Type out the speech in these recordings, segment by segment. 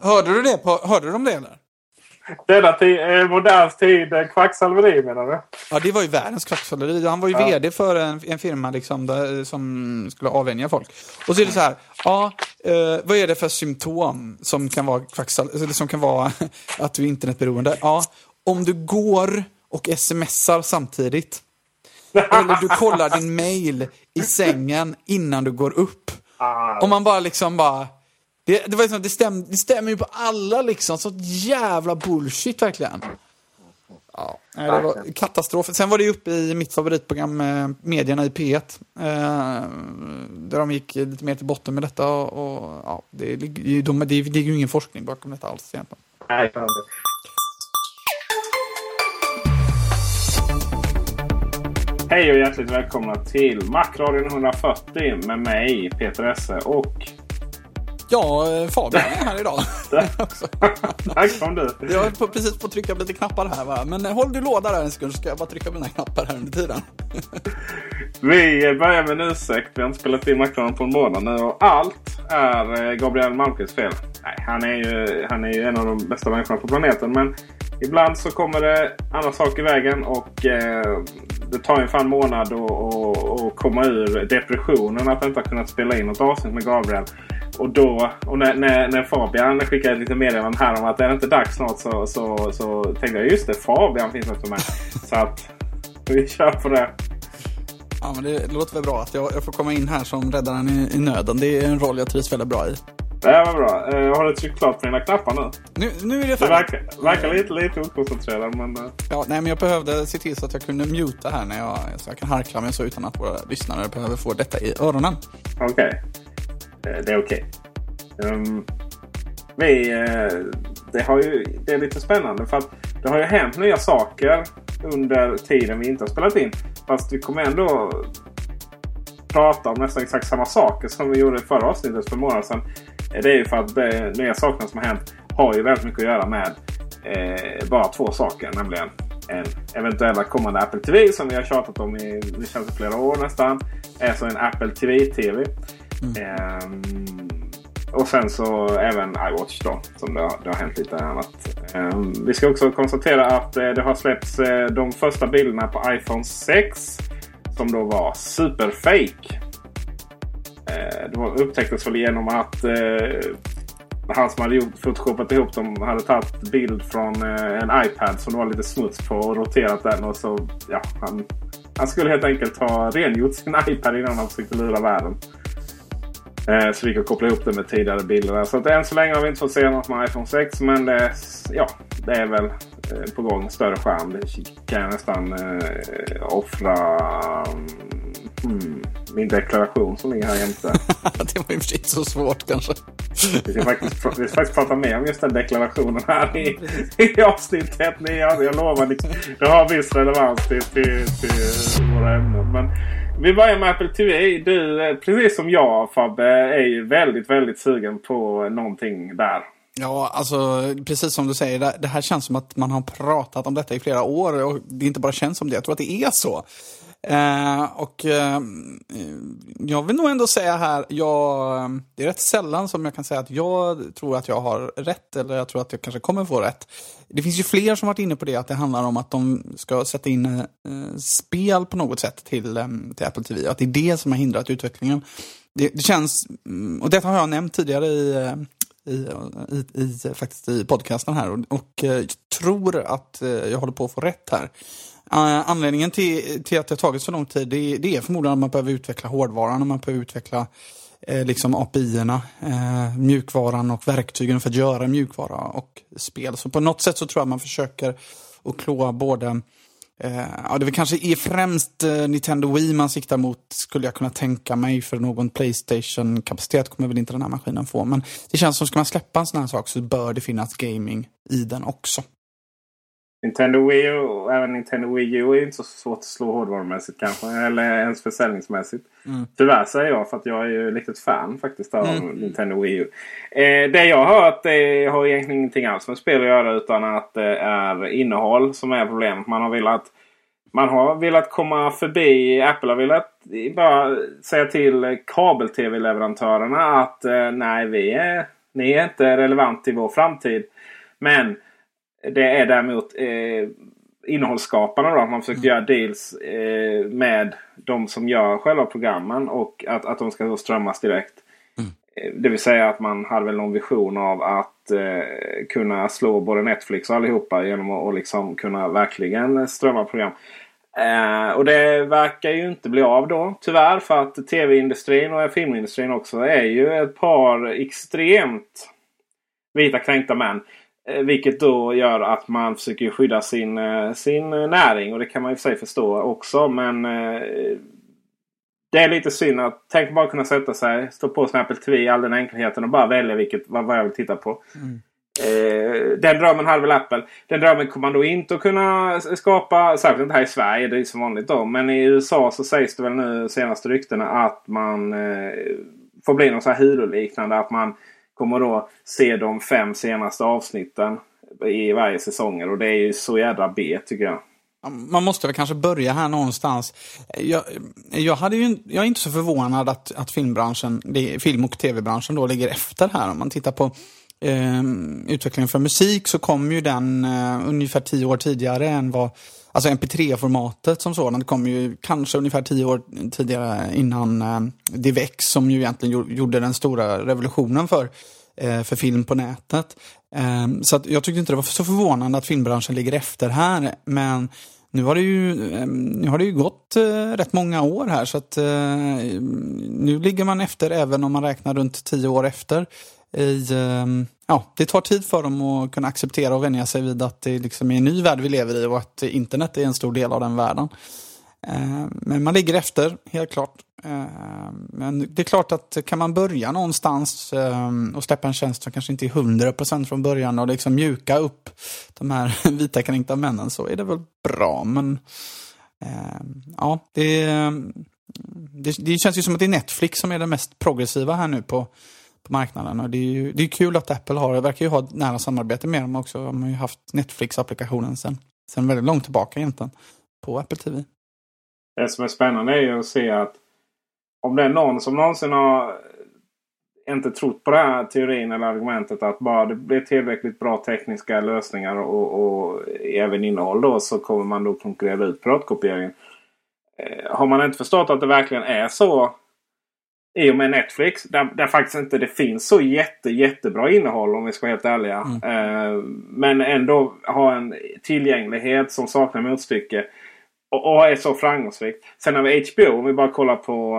Hörde du det? På, hörde du om det eller? Denna tid, eh, modern tid, eh, kvacksalveri menar du? Ja, det var ju världens kvacksalveri. Han var ju Ja. vd för en, en firma liksom, där, som skulle avvänja folk. Och så är det så här, ja, eh, vad är det för symptom som kan vara kvacksal- som kan vara att du är internetberoende? Ja, om du går och smsar samtidigt. Eller du kollar din mail i sängen innan du går upp. Om man bara liksom bara... Det, det, var liksom, det, stäm, det stämmer ju på alla liksom. Så jävla bullshit verkligen. Ja, det var katastrof. Sen var det uppe i mitt favoritprogram, eh, Medierna i P1. Eh, där de gick lite mer till botten med detta. Och, och, ja, det, ligger ju- de, det, är ju ingen forskning bakom detta alls egentligen. Nej. Hej och hjärtligt välkomna till Macradion 140 med mig Peter Esse och Ja, eh, Fabian är här idag. Tack kom du. Jag är på, precis på att trycka på lite knappar här va. Men eh, håll du låda där en sekund så ska jag bara trycka på mina knappar här under tiden. Vi börjar med en ursäkt. Vi har inte spelat in Macradion på en månad nu och allt är eh, Gabriel Malmqvists fel. Nej, han är, ju, han är ju en av de bästa människorna på planeten men ibland så kommer det andra saker i vägen och eh, det tar ju en fan månad att komma ur depressionen att inte ha kunnat spela in något avsnitt med Gabriel. Och då, och när, när, när Fabian skickade ett litet meddelande här om att är det inte dags snart så, så, så tänkte jag just det, Fabian finns också med. Så att vi kör på det. Ja, men det låter väl bra att jag, jag får komma in här som räddaren i, i nöden. Det är en roll jag trivs väldigt bra i. Det var bra. Eh, har du tryckt klart på dina knappar nu? Nu, nu är det Det färdigt. verkar, verkar lite, lite okoncentrerad men... eh, Ja, nej, men jag behövde se till så att jag kunde muta här när jag, så jag kan harkla mig så utan att våra lyssnare behöver få detta i öronen. Okej. Eh, Eh, det är okej. Ehm, vi, eh, det, har ju, det är lite spännande för att det har ju hänt nya saker under tiden vi inte har spelat in. Fast vi kommer ändå prata om nästan exakt samma saker som vi gjorde i förra avsnittet för en månad sedan. Eh, det är ju för att de nya sakerna som har hänt har ju väldigt mycket att göra med eh, bara två saker. Nämligen en eventuella kommande Apple TV som vi har tjatat om i det känns flera år nästan. Alltså en Apple TV-TV. Mm. Ehm, och sen så även iWatch då. Som det har, det har hänt lite annat. Ehm, vi ska också konstatera att eh, det har släppts eh, de första bilderna på iPhone 6. Som då var superfake. Eh, det var, upptäcktes väl genom att eh, han som hade gjort, photoshopat ihop dem hade tagit bild från eh, en iPad som det var lite smuts på och roterat den. Och så, ja, han, han skulle helt enkelt ha rengjort sin iPad innan han försökte lura världen. Eh, så vi kan koppla ihop det med tidigare bilder. Så att än så länge har vi inte fått se något med iPhone 6. Men det, ja, det är väl eh, på gång. Större skärm. Det kan jag nästan eh, offra mm, min deklaration som ligger här jämte. det var ju för sig inte så svårt kanske. Vi ska faktiskt, vi ska faktiskt prata mer om just den deklarationen här i, i avsnittet. Nej, jag, jag lovar, det har viss relevans till, till, till våra ämnen. Men vi börjar med Apple TV. Du, eh, precis som jag Fabbe, är ju väldigt, väldigt sugen på någonting där. Ja, alltså precis som du säger, det, det här känns som att man har pratat om detta i flera år och det inte bara känns som det, jag tror att det är så. Eh, och eh, jag vill nog ändå säga här, jag, eh, det är rätt sällan som jag kan säga att jag tror att jag har rätt eller jag tror att jag kanske kommer få rätt. Det finns ju fler som varit inne på det, att det handlar om att de ska sätta in eh, spel på något sätt till, eh, till Apple TV. Att det är det som har hindrat utvecklingen. Det, det känns, mm, och detta har jag nämnt tidigare i, eh, i, i, i, faktiskt i podcasten här och, och eh, jag tror att eh, jag håller på att få rätt här. Eh, anledningen till, till att det har tagit så lång tid det, det är förmodligen att man behöver utveckla hårdvaran och man behöver utveckla eh, liksom API-erna, eh, mjukvaran och verktygen för att göra mjukvara och spel. Så på något sätt så tror jag man försöker att klåa både Eh, ja, det är kanske är främst eh, Nintendo Wii man siktar mot, skulle jag kunna tänka mig. För någon Playstation-kapacitet kommer väl inte den här maskinen få. Men det känns som, ska man släppa en sån här sak så bör det finnas gaming i den också. Nintendo Wii och även Nintendo Wii U är inte så svårt att slå hårdvarumässigt kanske. Eller ens försäljningsmässigt. Mm. Tyvärr säger jag för att jag är ju litet fan faktiskt av mm. Nintendo Wii U. Eh, det jag har hört det har egentligen ingenting alls med spel att göra utan att det är innehåll som är problemet. Man har velat man har velat komma förbi, Apple har velat bara säga till kabel-tv-leverantörerna att eh, nej, vi är, ni är inte relevant i vår framtid. Men det är däremot eh, innehållsskaparna. Då, att man försöker mm. göra deals eh, med de som gör själva programmen och att, att de ska då strömmas direkt. Mm. Eh, det vill säga att man hade väl någon vision av att eh, kunna slå både Netflix och allihopa genom att och liksom kunna verkligen strömma program. Eh, och det verkar ju inte bli av då tyvärr för att tv-industrin och filmindustrin också är ju ett par extremt vita kränkta män. Eh, vilket då gör att man försöker skydda sin, eh, sin näring. Och det kan man i och för sig förstå också. Men eh, det är lite synd att tänk bara kunna sätta sig, stå på sin Apple TV i all den enkelheten och bara välja vilket, vad, vad jag vill titta på. Mm. Eh, den drömmen hade väl Apple. Den drömmen kommer man då inte att kunna skapa. Särskilt inte här i Sverige. Det är som vanligt då. Men i USA så sägs det väl nu senaste ryktena att man eh, får bli något så här Hulu-liknande. Att man kommer då se de fem senaste avsnitten i varje säsong. Och det är ju så jädra B tycker jag. Man måste väl kanske börja här någonstans. Jag, jag, hade ju, jag är inte så förvånad att, att filmbranschen, film och tv-branschen då ligger efter här. Om man tittar på eh, utvecklingen för musik så kom ju den eh, ungefär tio år tidigare än vad Alltså mp3-formatet som sådant kom ju kanske ungefär tio år tidigare innan eh, DivX som ju egentligen gjorde den stora revolutionen för, eh, för film på nätet. Eh, så att jag tyckte inte det var så förvånande att filmbranschen ligger efter här. Men nu har det ju, ehm, nu har det ju gått eh, rätt många år här så att eh, nu ligger man efter även om man räknar runt tio år efter i, ehm, ja, det tar tid för dem att kunna acceptera och vänja sig vid att det liksom är en ny värld vi lever i och att internet är en stor del av den världen. Ehm, men man ligger efter, helt klart. Ehm, men det är klart att kan man börja någonstans och släppa en tjänst som kanske inte är 100% från början och liksom mjuka upp de här vita kränkta männen så är det väl bra. Men ja, det, det, det känns ju som att det är Netflix som är det mest progressiva här nu på på marknaden. Och det är ju det är kul att Apple har, det verkar ju ha ett nära samarbete med dem också. De har ju haft Netflix-applikationen sen, sen väldigt långt tillbaka egentligen på Apple TV. Det som är spännande är ju att se att om det är någon som någonsin har inte trott på den här teorin eller argumentet att bara det blir tillräckligt bra tekniska lösningar och, och även innehåll då så kommer man då konkurrera ut piratkopieringen. Eh, har man inte förstått att det verkligen är så i och med Netflix. Där, där faktiskt inte det finns så jätte, jättebra innehåll om vi ska vara helt ärliga. Mm. Eh, men ändå ha en tillgänglighet som saknar motstycke. Och, och är så framgångsrikt. Sen har vi HBO om vi bara kollar på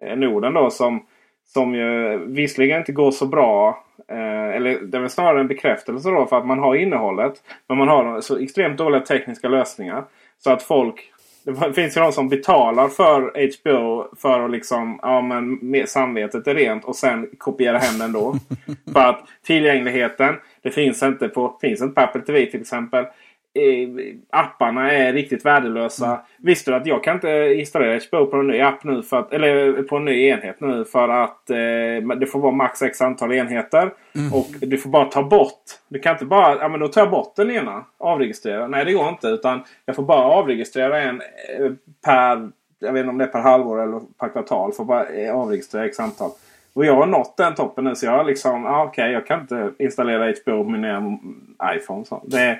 eh, Norden då. Som, som ju visserligen inte går så bra. Eh, eller det är väl snarare en bekräftelse då för att man har innehållet. Men man har så extremt dåliga tekniska lösningar. Så att folk det finns ju de som betalar för HBO för att liksom, ja men samvetet är rent och sen kopiera hem den då. för att tillgängligheten, det finns inte på, finns inte på Apple TV till exempel. Apparna är riktigt värdelösa. Mm. Visste du att jag kan inte installera HBO på en ny app nu för att, eller på en ny enhet nu för att eh, det får vara max x antal enheter. Mm. Och du får bara ta bort. Du kan inte bara, ja men då tar jag bort den ena. Avregistrera. Nej det går inte utan jag får bara avregistrera en eh, per, jag vet inte om det är per halvår eller per kvartal. Får bara eh, avregistrera x antal. Och jag har nått den toppen nu så jag liksom, ah, okej okay, jag kan inte installera HBO på min iPhone. Så. Det,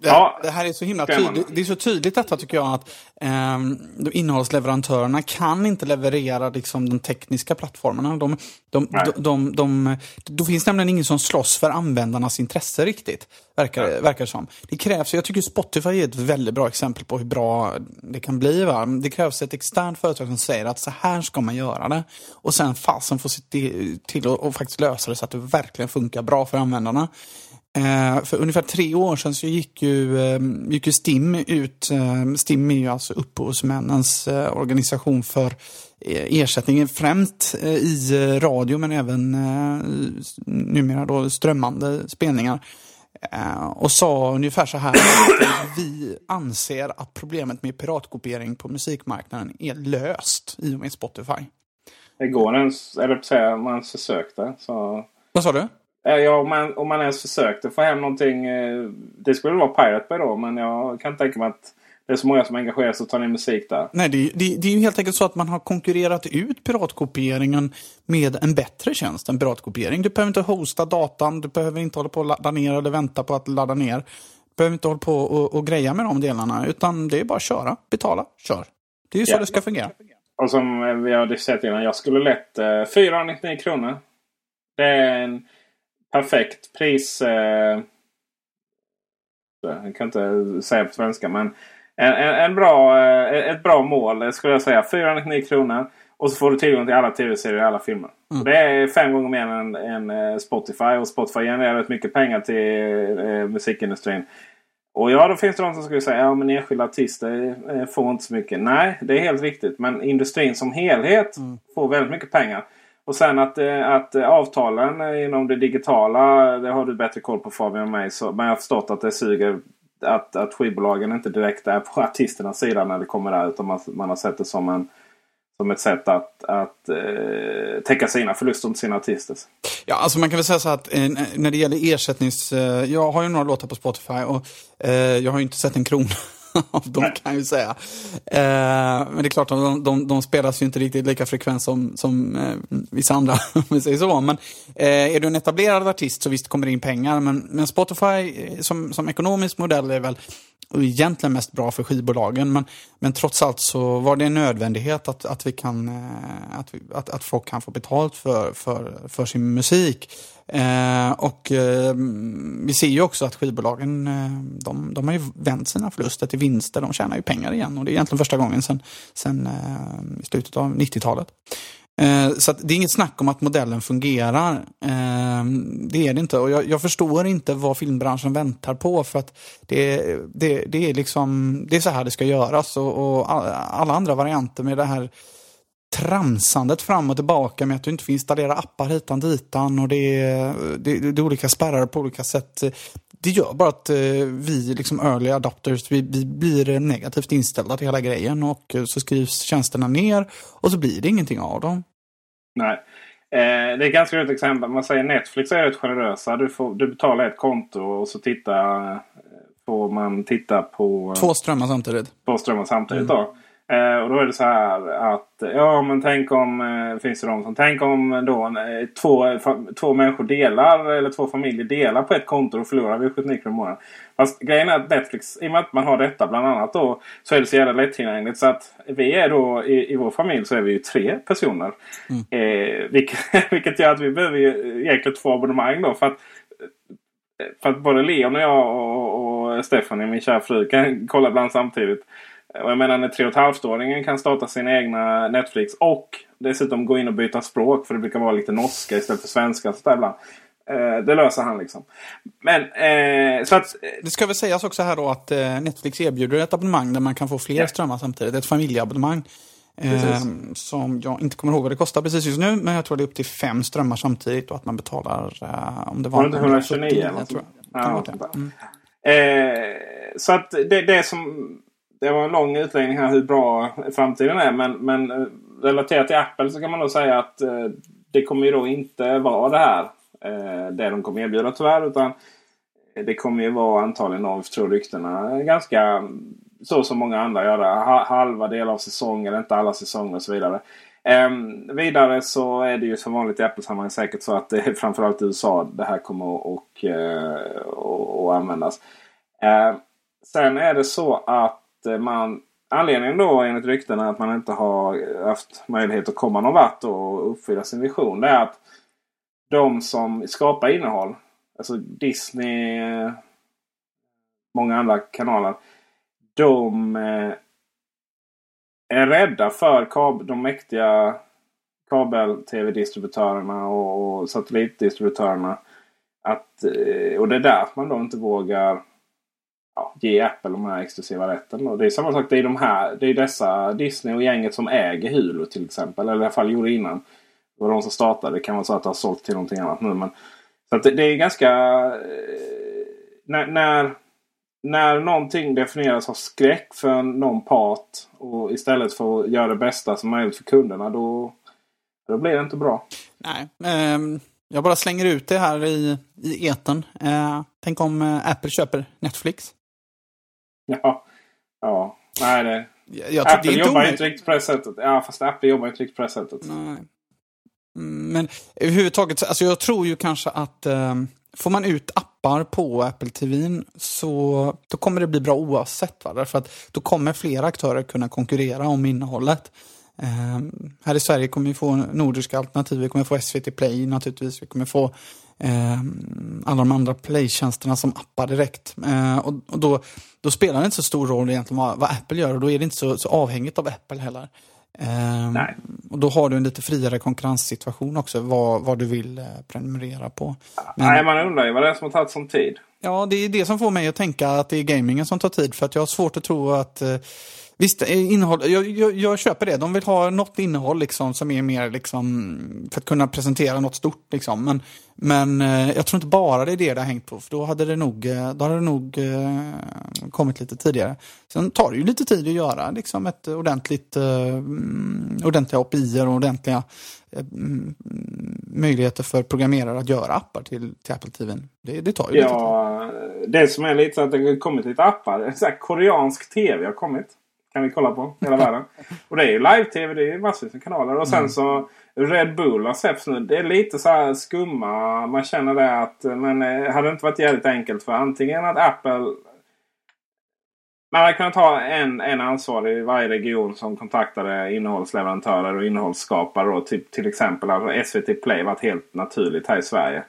det, ja, det här är så himla tydligt. Det är så tydligt detta tycker jag att eh, innehållsleverantörerna kan inte leverera liksom, de tekniska plattformarna. De, de, de, de, de, då finns nämligen ingen som slåss för användarnas intresse riktigt. Verkar, verkar det som. Det krävs, jag tycker Spotify är ett väldigt bra exempel på hur bra det kan bli. Va? Det krävs ett externt företag som säger att så här ska man göra det. Och sen fasen får se till att faktiskt lösa det så att det verkligen funkar bra för användarna. Eh, för ungefär tre år sedan så gick ju, eh, gick ju STIM ut. Eh, STIM är ju alltså upphovsmännens organisation för ersättningen främst i radio men även numera då strömmande spelningar. Och sa ungefär så här att vi anser att problemet med piratkopiering på musikmarknaden är löst i och med Spotify. Det går ens, eller säga, man försökte. Så... Vad sa du? Eh, ja, om man, om man ens försökte få hem någonting. Eh, det skulle vara Pirate Bay då. Men jag kan tänka mig att det är så många som engagerar sig och tar ner musik där. Nej, det, det, det är ju helt enkelt så att man har konkurrerat ut piratkopieringen med en bättre tjänst än piratkopiering. Du behöver inte hosta datan, du behöver inte hålla på att ladda ner eller vänta på att ladda ner. Du behöver inte hålla på och, och greja med de delarna, utan det är bara att köra, betala, kör. Det är ju så ja. det ska fungera. Och som vi har sett innan, jag skulle lätt eh, 499 kronor. Det är en perfekt pris. Eh, jag kan inte säga på svenska men en, en, en bra, eh, ett bra mål skulle jag säga. 499 kronor. Och så får du tillgång till alla tv-serier och alla filmer. Mm. Det är fem gånger mer än, än eh, Spotify. Och Spotify genererar rätt mycket pengar till eh, musikindustrin. Och ja, då finns det de som skulle säga att ja, enskilda artister eh, får inte så mycket. Nej, det är helt riktigt. Men industrin som helhet mm. får väldigt mycket pengar. Och sen att, eh, att eh, avtalen inom det digitala, det har du bättre koll på Fabian än mig. Så, men jag har förstått att det suger att, att skivbolagen inte direkt är på artisternas sida när det kommer där. Utan man, man har sett det som, en, som ett sätt att, att eh, täcka sina förluster mot sina artister. Ja, alltså man kan väl säga så att eh, när det gäller ersättnings... Eh, jag har ju några låtar på Spotify och eh, jag har ju inte sett en krona av dem kan jag ju säga. Eh, men det är klart, de, de, de, spelas ju inte riktigt lika frekvent som, som eh, vissa andra, om vi säger så. Men eh, är du en etablerad artist så visst kommer det in pengar. Men, men Spotify eh, som, som ekonomisk modell är väl egentligen mest bra för skivbolagen. Men, men trots allt så var det en nödvändighet att, att, vi kan, eh, att, vi, att, att folk kan få betalt för, för, för sin musik. Eh, och eh, vi ser ju också att skivbolagen, eh, de, de har ju vänt sina förluster till vinster. De tjänar ju pengar igen och det är egentligen första gången sedan sen, eh, slutet av 90-talet. Eh, så det är inget snack om att modellen fungerar. Eh, det är det inte. Och jag, jag, förstår inte vad filmbranschen väntar på. För att det, det, det, är, liksom, det är så här det ska göras. Och, och alla andra varianter med det här tramsandet fram och tillbaka med att du inte får installera appar hitan ditan och det är, det, det är olika spärrar på olika sätt. Det gör bara att eh, vi, liksom early adopters, vi, vi blir negativt inställda till hela grejen och så skrivs tjänsterna ner och så blir det ingenting av dem. Nej. Eh, det är ett ganska roligt exempel. Man säger Netflix är rätt generösa. Du, får, du betalar ett konto och så tittar, får man titta på... Två strömmar samtidigt. Två strömmar samtidigt mm. då. Eh, och då är det så här att ja men tänk om eh, finns det de som tänk om då eh, två, två människor delar eller två familjer delar på ett konto och förlorar vi 79 kronor i månaden. Fast grejen är att Netflix i och med att man har detta bland annat då så är det så jävla lättillgängligt så att vi är då i, i vår familj så är vi ju tre personer. Mm. Eh, vilket, vilket gör att vi behöver ju egentligen två abonnemang då för att för att både Leon och jag och, och Stephanie, min kära fru, kan kolla ibland samtidigt. Och jag menar när 3,5-åringen kan starta sin egna Netflix och dessutom gå in och byta språk. För det brukar vara lite norska istället för svenska. Så ibland. Eh, det löser han liksom. Men eh, så att... Det ska väl sägas också här då att eh, Netflix erbjuder ett abonnemang där man kan få fler ja. strömmar samtidigt. Ett familjeabonnemang. Eh, som jag inte kommer ihåg vad det kostar precis just nu. Men jag tror det är upp till fem strömmar samtidigt och att man betalar... Eh, om det var... Var det inte 129 eller tror jag. Ja, mm. Eh, så att det, det som... Det var en lång utläggning här hur bra framtiden är. Men, men eh, relaterat till Apple så kan man då säga att eh, det kommer ju då inte vara det här. Eh, det de kommer erbjuda tyvärr. Utan det kommer ju vara antagligen, om vi tror ryktena, ganska så som många andra gör. det. halva delar av säsongen, inte alla säsonger och så vidare. Um, vidare så är det ju som vanligt i Apple-sammanhang säkert så att det är framförallt i USA det här kommer att och, eh, och, och användas. Uh, sen är det så att Eh, man Anledningen då enligt ryktena att man inte har haft möjlighet att komma någon vart och uppfylla sin vision. Det är att de som skapar innehåll, alltså Disney, eh, många andra kanaler. De eh, är rädda för kab de mäktiga kabel-tv-distributörerna och, satellitdistributörerna. Att, och det är därför man då inte vågar ge Apple de här exklusiva rätten. Och det är samma sak. Det är, de här, det är dessa Disney och gänget som äger Hulu till exempel. Eller i alla fall gjorde innan. Det var de som startade. Det kan vara så att det har sålt till någonting annat nu. Men, så att det, det är ganska... Eh, när, när när någonting definieras av skräck för någon part och istället för att göra det bästa som möjligt för kunderna då, då blir det inte bra. Nej, um, jag bara slänger ut det här i, i eten. Eh, tänk om eh, Apple köper Netflix. Ja, ja. Nej, det... Jag, Apple det jobbar inte riktigt på det sättet. Ja, fast Apple jobbar inte riktigt på det sättet. Nej. Mm, men överhuvudtaget, alltså jag tror ju kanske att um, Får man ut appar på Apple TV så då kommer det bli bra oavsett. Va? Därför att då kommer flera aktörer kunna konkurrera om innehållet. Eh, här i Sverige kommer vi få nordiska alternativ. Vi kommer få SVT Play naturligtvis. Vi kommer få eh, alla de andra playtjänsterna som appar direkt. Eh, och, och då, då, spelar det inte så stor roll egentligen vad, vad Apple gör och då är det inte så, så avhängigt av Apple heller. Nej. Och då har du en lite friare konkurrenssituation också, vad, vad du vill eh, prenumerera på. Men, Nej, man undrar ju vad det är som har tagit sån tid. Ja, det är det som får mig att tänka att det är gamingen som tar tid. För att jag har svårt att tro att eh, Visst, eh, innehåll, jag, jag, jag, köper det. De vill ha något innehåll liksom, som är mer liksom, för att kunna presentera något stort. Liksom. Men, men eh, jag tror inte bara det är det det har hängt på. För då hade det nog, eh, då hade det nog eh, kommit lite tidigare. Sen tar det ju lite tid att göra liksom, ett ordentligt, eh, ordentliga API och ordentliga eh, möjligheter för programmerare att göra appar till, till Apple TV. Det, det tar ju ja, lite tid. Det som är lite så att det har kommit lite appar. Så koreansk tv har kommit. Kan vi kolla på hela världen. Och det är ju live-tv. Det är ju massvis med kanaler. Och sen mm. så Red Bull har släppts nu. Det är lite så här skumma. Man känner det att men eh, hade det inte varit jävligt enkelt för antingen att Apple man hade kunnat ha en, en ansvarig i varje region som kontaktade innehållsleverantörer och innehållsskapare. Då, till, till exempel alltså SVT Play varit helt naturligt här i Sverige.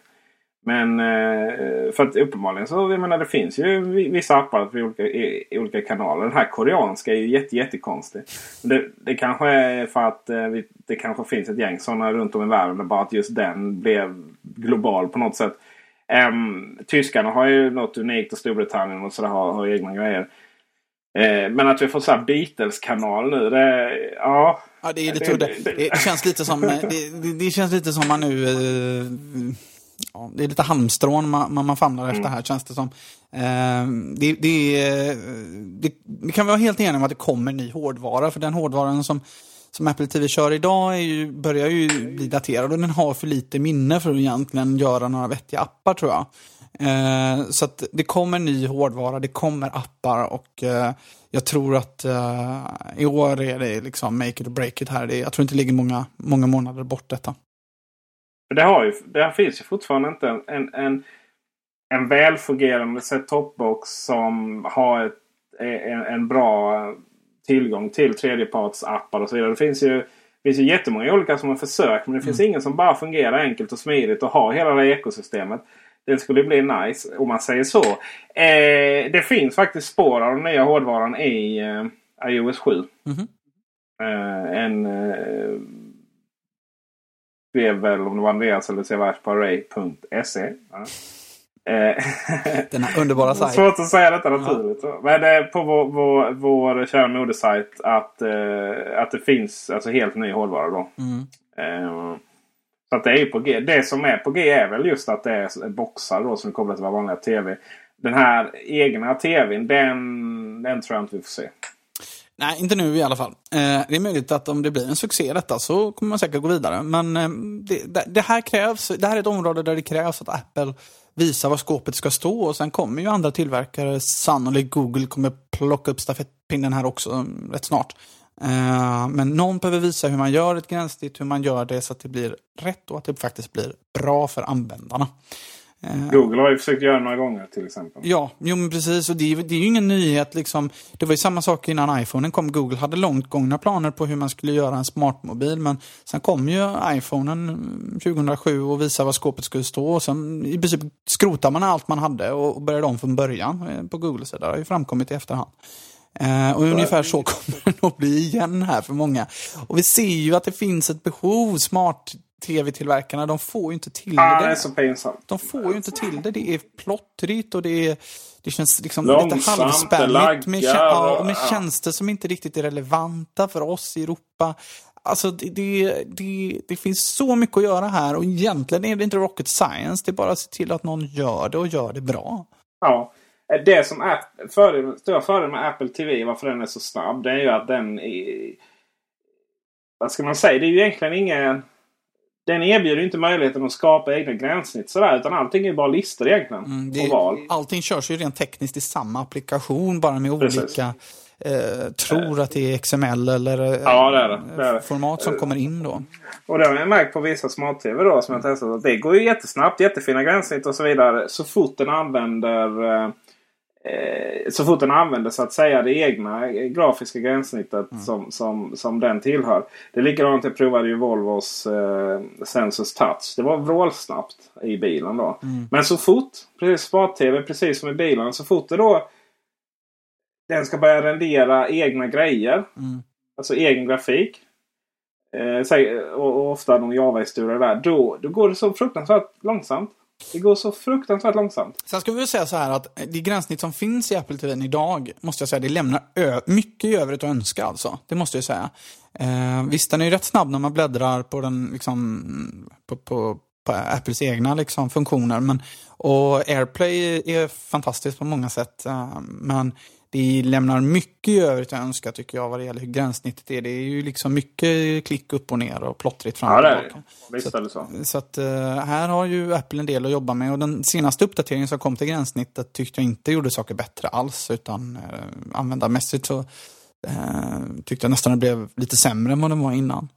Men eh, för att uppenbarligen så jag menar, det finns ju vissa appar för olika, i, olika kanaler. Den här koreanska är ju jätte, jättekonstig. Det, det kanske är för att eh, det kanske finns ett gäng sådana runt om i världen. Bara att just den blev global på något sätt. Um, tyskarna har ju något unikt och Storbritannien och sådär har, har egna grejer. Uh, men att vi får så här Beatles-kanal nu. Det, ja, ja, det är lite det, det, det, känns lite som, det, det, känns lite som man nu uh, ja, det är lite halmstrån man, man, man famlar mm. efter här känns det som. Eh, det, det, det, det, kan vara helt eniga om att det kommer ny hårdvara, för den hårdvaran som, som Apple TV kör idag är ju, börjar ju bli daterad och den har för lite minne för att egentligen göra några vettiga appar tror jag. Eh, så att det kommer ny hårdvara, det kommer appar och eh, jag tror att eh, i år är det liksom make it or break it här. Det, jag tror inte det ligger många, många månader bort detta. Det, har ju, det finns ju fortfarande inte en, en, en välfungerande set-top-box som har ett, en, en bra tillgång till tredjepartsappar och så vidare. Det finns ju, det finns ju jättemånga olika som har försökt men det finns mm. ingen som bara fungerar enkelt och smidigt och har hela det ekosystemet. Det skulle bli nice om man säger så. Eh, det finns faktiskt spår av den nya hårdvaran i eh, iOS 7. Mm eh, en eh, skrev väl om det var Andreas eller array.se. Ja. Eh, Denna underbara sajt. Svårt att säga detta naturligt. Ja. Men det på vår, vår, vår kära modesajt att, eh, att det finns alltså helt ny hårdvara. Då. Mm. Eh, så att det är på G. Det som är på G är väl just att det är boxar då som är kopplade till vår vanliga TV. den här egna tvn, den, den tror jag inte vi får se. Nej, inte nu i alla fall. Eh, det är möjligt att om det blir en succé detta så kommer man säkert gå vidare. Men eh, det, det, här krävs, det här är ett område där det krävs att Apple visar var skåpet ska stå och sen kommer ju andra tillverkare, sannolikt Google kommer plocka upp stafettpinnen här också mm, rätt snart. Eh, men någon behöver visa hur man gör ett gränssnitt, hur man gör det så att det blir rätt och att det faktiskt blir bra för användarna. Eh, Google har ju försökt göra några gånger till exempel. Ja, jo men precis. Och det är, det är ju ingen nyhet. Liksom. Det var ju samma sak innan iPhonen kom. Google hade långt gångna planer på hur man skulle göra en smartmobil. Men sen kom ju iPhonen 2007 och visade var skåpet skulle stå. Och sen i princip skrotade man allt man hade och började om från början eh, på Googles sida. Det har ju framkommit i efterhand. Eh, och ungefär så kommer det nog bli igen här för många. Och vi ser ju att det finns ett behov. Smart tv-tillverkarna, de får ju inte till ah, det. det är så pinsamt. De får ju inte till det. Det är plottrigt och det är det känns liksom Långsamt, lite halvspänligt med, ja, och med ja. tjänster som inte riktigt är relevanta för oss i Europa. Alltså det, det, det, det, finns så mycket att göra här och egentligen är det inte rocket science. Det är bara att se till att någon gör det och gör det bra. Ja. Det som är fördelen, stora fördelen med Apple TV, varför den är så snabb, det är ju att den är, Vad ska man säga? Det är ju egentligen ingen den erbjuder inte möjligheten att skapa egna gränssnitt sådär. Utan allting är bara listor egentligen. Mm, det, och val. Allting körs ju rent tekniskt i samma applikation bara med Precis. olika eh, tror att det är XML eller eh, ja, det är det. Det är format som kommer in då. Och det har jag märkt på vissa smart-tv då som jag testat. det går ju jättesnabbt, jättefina gränssnitt och så vidare. Så fort den använder Eh, så fort den använder så att säga det egna grafiska gränssnittet mm. som, som, som den tillhör. Det är likadant, jag provade ju Volvos eh, Sensus Touch. Det var vrålsnabbt i bilen då. Mm. Men så fort, precis smart-tv precis som i bilen, så fort det då den ska börja rendera egna grejer. Mm. Alltså egen grafik. Eh, och, och ofta någon Java-historia där. Då, då går det så fruktansvärt långsamt. Det går så fruktansvärt långsamt. Sen ska vi väl säga så här att det gränssnitt som finns i Apple TV idag, måste jag säga, det lämnar mycket i övrigt att önska alltså. Det måste jag säga. Eh, visst, den är ju rätt snabb när man bläddrar på den, liksom, på, på, på Apples egna liksom, funktioner. Men, och AirPlay är fantastiskt på många sätt. Eh, men det lämnar mycket i övrigt att önska tycker jag vad det gäller hur gränssnittet är. Det är ju liksom mycket klick upp och ner och plottrigt fram och ja, tillbaka. Visst är det så. Så, att, uh, här har ju Apple en del att jobba med och den senaste uppdateringen som kom till gränssnittet tyckte jag inte gjorde saker bättre alls utan uh, användarmässigt så uh, tyckte jag nästan det blev lite sämre än vad det var innan.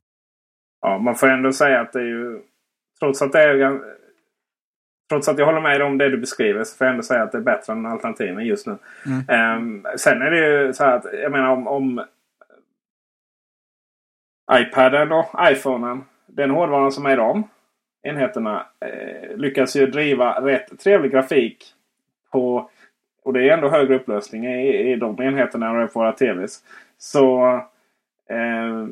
Ja, man får ändå säga att det är ju trots att det är Trots att jag håller med om det du beskriver så får jag ändå säga att det är bättre än alternativen just nu. Mm. Um, sen är det ju så här att jag menar om, om iPaden och iPhonen. Den hårdvaran som är i de enheterna eh, lyckas ju driva rätt trevlig grafik på och det är ändå högre upplösning i, i de enheterna än på våra TVs. Så eh,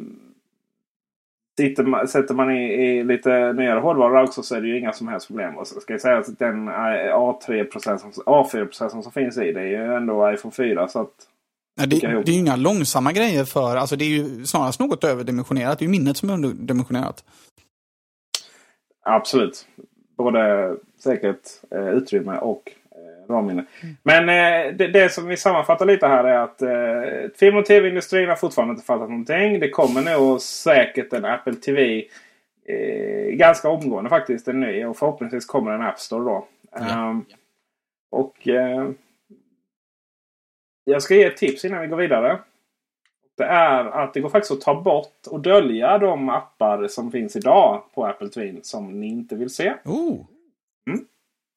Sitter, sätter man i, i lite nyare hårdvara också så är det ju inga som helst problem. Och så ska jag säga att den A4-processorn som finns i det är ju ändå iPhone 4. Så att Nej, det, det, är ju inga långsamma grejer för, alltså det är ju snarast något överdimensionerat. Det är ju minnet som är underdimensionerat. Absolut. Både säkert eh, utrymme och RAM-minne. Mm. Men eh, det, det, som vi sammanfattar lite här är att eh, film och tv-industrin har fortfarande inte fattat någonting. Det kommer nog säkert en Apple TV eh, ganska omgående faktiskt. En ny och förhoppningsvis kommer en App Store då. Mm. Um, och eh, jag ska ge ett tips innan vi går vidare. Det är att det går faktiskt att ta bort och dölja de appar som finns idag på Apple TV som ni inte vill se. Oh. Mm.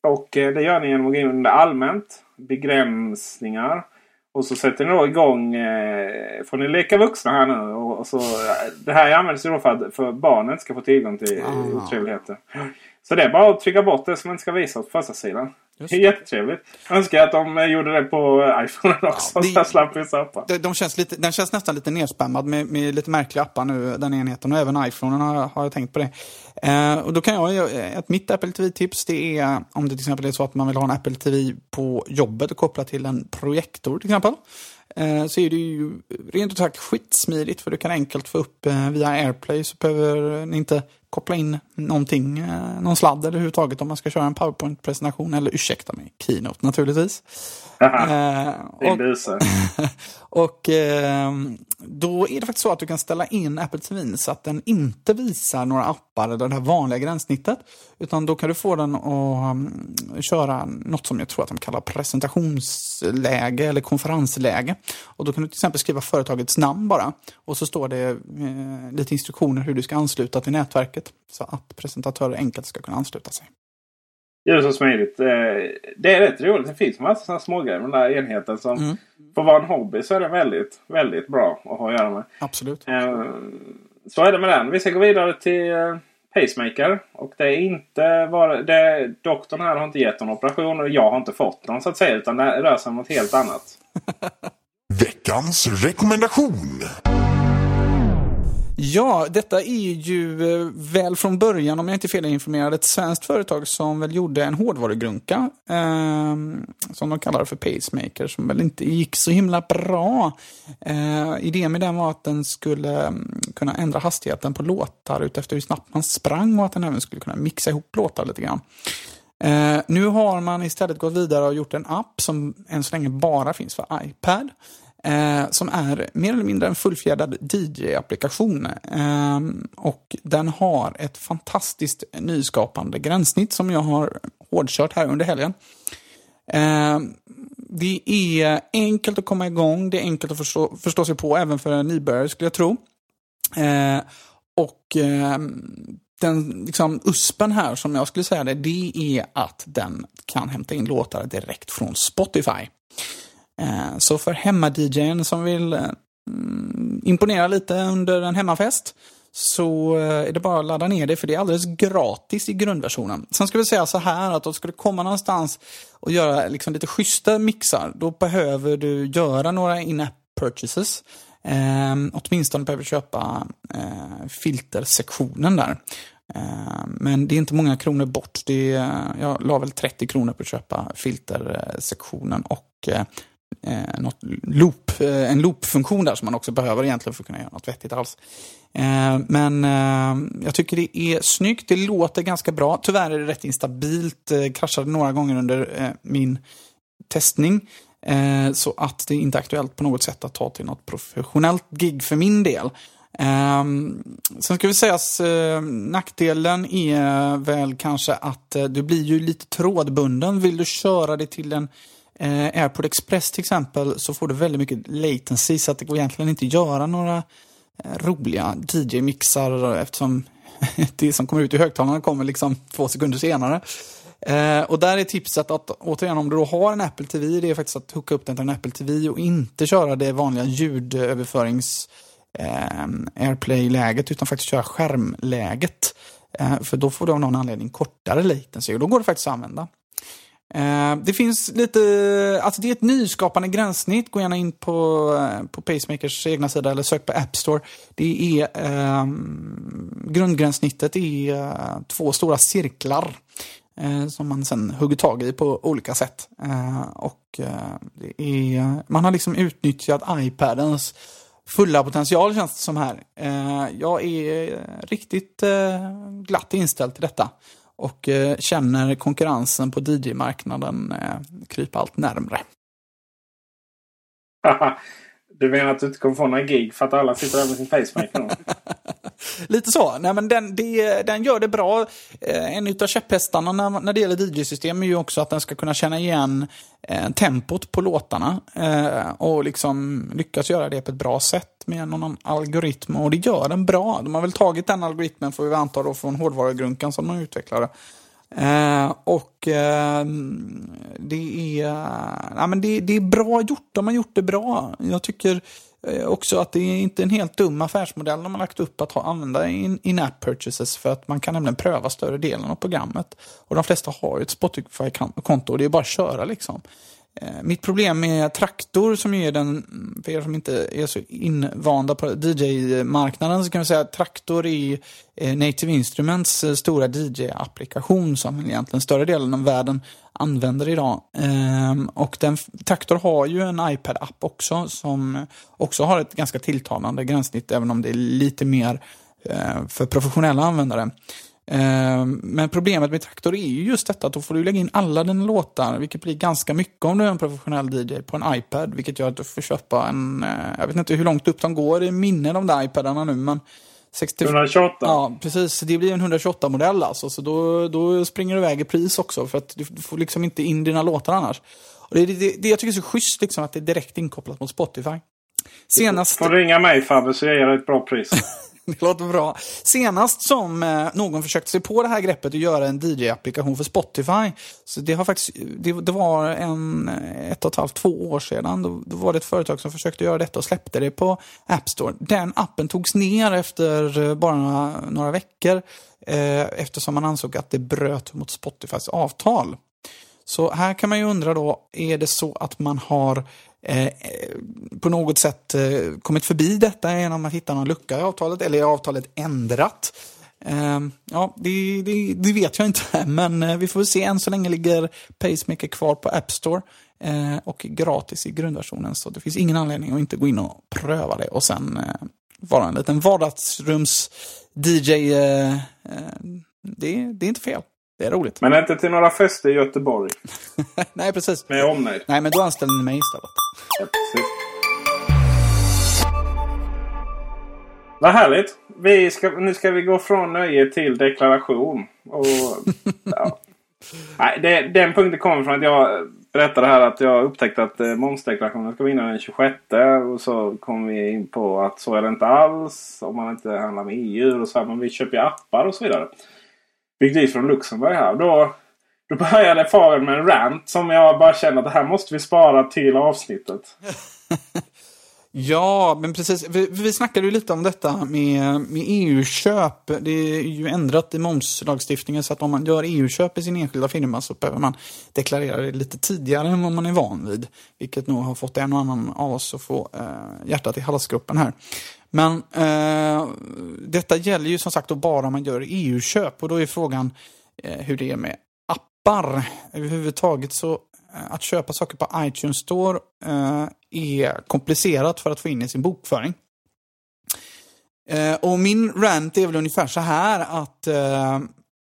Och eh, det gör ni genom att gå in under allmänt. Begränsningar. Och så sätter ni då igång. Eh, får ni leka vuxna här nu. Och, och så, det här används ju då för att för barnen ska få tillgång till otrevligheter. Så det är bara att trycka bort det som inte ska visas på första sidan. Jättetrevligt. Jag önskar att de eh, gjorde det på iPhone också. Ja, det, så slapp vissa appar. De, de känns lite, den känns nästan lite nerspammad med, med lite märkliga appar nu, den enheten. Och även iPhone har, har jag tänkt på det. Eh, och då kan jag, ett mitt Apple TV-tips det är om det till exempel är så att man vill ha en Apple TV på jobbet och koppla till en projektor till exempel. Eh, så är det ju rent ut sagt skitsmidigt för du kan enkelt få upp eh, via AirPlay så behöver ni inte koppla in någonting, eh, någon sladd eller överhuvudtaget om man ska köra en PowerPoint-presentation. Eller ursäkta mig, Keynote naturligtvis. eh, och, och eh, då är det faktiskt så att du kan ställa in Apple TV så att den inte visar några appar eller det här vanliga gränssnittet. Utan då kan du få den att um, köra något som jag tror att de kallar presentationsläge eller konferensläge. Och då kan du till exempel skriva företagets namn bara. Och så står det eh, lite instruktioner hur du ska ansluta till nätverket. Så att presentatörer enkelt ska kunna ansluta sig. Gör det så smidigt. Eh, det är rätt roligt. Det finns massa sådana smågrejer med den där enheten som mm. för att vara en hobby så är det väldigt, väldigt bra att ha att göra med. Absolut. Så är det med den. Vi ska gå vidare till eh, Pacemaker. Och det är inte bara... Det, doktorn här har inte gett någon operation och jag har inte fått någon så att säga. Utan det rör sig om något helt annat. Veckans rekommendation. Ja, detta är ju eh, väl från början, om jag inte är felinformerad, ett svenskt företag som väl gjorde en hårdvarugrunka. Eh, som de kallar för Pacemaker, som väl inte gick så himla bra. Eh, idén med den var att den skulle mm, kunna ändra hastigheten på låtar utefter hur snabbt man sprang och att den även skulle kunna mixa ihop låtar lite grann. Eh, nu har man istället gått vidare och gjort en app som än så länge bara finns för iPad. Eh, som är mer eller mindre en fullfjädrad DJ-applikation. Eh, och den har ett fantastiskt nyskapande gränssnitt som jag har hårdkört här under helgen. Eh, det är enkelt att komma igång, det är enkelt att förstå, förstå sig på även för en nybörjare skulle jag tro. Eh, och eh, den liksom, uspen här som jag skulle säga det, det är att den kan hämta in låtar direkt från Spotify. Eh, så för hemma-DJn som vill eh, mm, imponera lite under en hemmafest så eh, är det bara att ladda ner det för det är alldeles gratis i grundversionen. Sen ska vi säga så här att om du skulle komma någonstans och göra liksom lite schyssta mixar, då behöver du göra några in-app purchases. Eh, åtminstone behöver du köpa eh, filtersektionen där. Eh, men det är inte många kronor bort. Det är, jag la väl 30 kronor på att köpa filtersektionen och eh, något loop, eh, en loopfunktion där som man också behöver egentligen för att kunna göra något vettigt alls. Eh, men eh, jag tycker det är snyggt, det låter ganska bra. Tyvärr är det rätt instabilt, eh, kraschade några gånger under eh, min testning. Eh, så att det är inte aktuellt på något sätt att ta till något professionellt gig för min del. Um, sen ska vi säga att uh, eh, nackdelen är väl kanske att uh, du blir ju lite trådbunden. Vill du köra det till en eh, AirPod Express till exempel så får du väldigt mycket latency så att det går egentligen inte att göra några eh, roliga DJ-mixar eftersom det som kommer ut i högtalarna kommer liksom två sekunder senare. Eh, och där är tipset att återigen om du då har en Apple TV, det är faktiskt att hooka upp den till en Apple TV och inte köra det vanliga ljudöverförings eh, AirPlay-läget utan faktiskt köra skärmläget. Eh, för då får du av någon anledning kortare latency och då går det faktiskt att använda. Eh, det finns lite, alltså det är ett nyskapande gränssnitt. Gå gärna in på, eh, på Pacemakers egna sida eller sök på App Store. Det är, ehm, eh, grundgränssnittet är två stora cirklar eh, som man sen hugger tag i på olika sätt. Eh, och eh, det är, man har liksom utnyttjat iPadens fulla potential känns det som här. jag är riktigt glatt inställd till detta och eh, känner konkurrensen på DJ-marknaden eh, krypa allt närmre. du menar att du inte kommer få några gig för att alla sitter där med sin pacemaker? Lite så. Nej, men den, det, den gör det bra. Eh, en av käpphästarna när, när det gäller DJ-system är ju också att den ska kunna känna igen eh, tempot på låtarna. Eh, och liksom lyckas göra det på ett bra sätt med någon algoritm. Och det gör den bra. De har väl tagit den algoritmen, får vi anta, då, från hårdvarugrunkan som de utvecklade. Eh, och eh, det, är, ja, men det, det, är bra gjort. De har gjort det bra. Jag tycker Eh, Eh, också att det är inte en helt dum affärsmodell de har lagt upp att ha, använda in-app purchases för att man kan nämligen pröva större delen av programmet. Och de flesta har ju ett Spotify-konto och det är bara att köra liksom. Eh, mitt problem med Traktor som ju är den, för er som inte är så invanda på DJ-marknaden så kan vi säga att Traktor är eh, Native Instruments eh, stora DJ-applikation som egentligen större delen av världen använder idag. Ehm, och den, Traktor har ju en iPad-app också som också har ett ganska tilltalande gränssnitt även om det är lite mer för professionella användare. Eh, Men problemet med Traktor är ju just detta att då får du lägga in alla dina låtar, vilket blir ganska mycket om du är en professionell DJ på en iPad, vilket gör att du får köpa en, eh, jag vet inte hur långt upp de går i minne de där iPadarna nu, men 60... 128. Ja, precis. Det blir en 128-modell alltså, så då, då springer det iväg i pris också, för att du, du får liksom inte in dina låtar annars. Och det, det, det jag tycker är så schysst, liksom, att det är direkt inkopplat mot Spotify. Senast... Får ringa mig Fabbe så jag ger dig ett bra pris. Det låter bra. Senast som eh, någon försökte sig på det här greppet och göra en DJ-applikation för Spotify, så det, har faktiskt, det, det var en, eh, ett och ett halvt, två år sedan, då, då var det ett företag som försökte göra detta och släppte det på App Store. Den appen togs ner efter eh, bara några, några veckor, eh, eftersom man ansåg att det bröt mot Spotifys avtal. Så här kan man ju undra då, är det så att man har Eh, eh, på något sätt eh, kommit förbi detta genom att hitta någon lucka i avtalet eller är avtalet ändrat? Eh, ja, det, det, det, vet jag inte, men eh, vi får väl se. Än så länge ligger Pacemaker kvar på App Store eh, och gratis i grundversionen, så det finns ingen anledning att inte gå in och pröva det och sen eh, vara en liten vardagsrums-DJ. Eh, eh, det, det är inte fel. Det är roligt. Men inte till några fester i Göteborg. Nej, precis. Med omnejd. Nej, men då anställer ni mig istället. Ja, precis. Vad härligt. Vi ska, nu ska vi gå från nöje till deklaration. Och, ja. Nej, det, den punkten kommer från att jag berättade här att jag upptäckte att eh, momsdeklarationen ska vinna den 26. Och så kom vi in på att så är det inte alls. Om man inte handlar med EU och så här. Men vi köper ju appar och så vidare. Fick vi från Luxemburg här. Då, då började Faren med en rant som jag bara känner att det här måste vi spara till avsnittet. Ja, men precis. Vi, vi snackade ju lite om detta med, med EU-köp. Det är ju ändrat i momslagstiftningen så att om man gör EU-köp i sin enskilda firma så behöver man deklarera det lite tidigare än vad man är van vid. Vilket nog har fått en och annan av oss att få eh, hjärtat i halsgropen här. Men eh, detta gäller ju som sagt då bara om man gör EU-köp och då är frågan eh, hur det är med appar. Överhuvudtaget så eh, att köpa saker på iTunes Store eh, är komplicerat för att få in i sin bokföring. Eh, och min rant är väl ungefär så här att eh,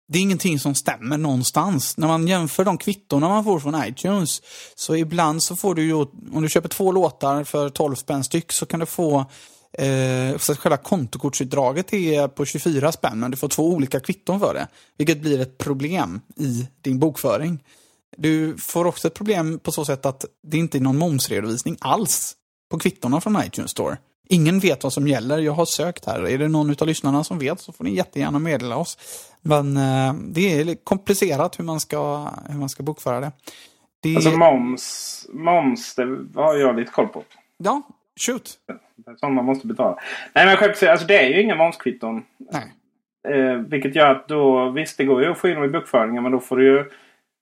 det är ingenting som stämmer någonstans. När man jämför de kvittorna man får från iTunes så ibland så får du ju, om du köper två låtar för 12 spänn styck så kan du få Eh, så själva kontokortsutdraget är på 24 spänn men du får två olika kvitton för det. Vilket blir ett problem i din bokföring. Du får också ett problem på så sätt att det inte är någon momsredovisning alls på kvittorna från iTunes Store. Ingen vet vad som gäller. Jag har sökt här. Är det någon av lyssnarna som vet så får ni jättegärna meddela oss. Men eh, det är komplicerat hur man ska, hur man ska bokföra det. det... Alltså moms, moms, det har jag lite koll på. Ja, shoot. Det är sånt man måste betala. Nej men skämt alltså det är ju inga momskvitton. Nej. Eh, vilket gör att då, visst det går ju att få in dem i bokföringen men då får du ju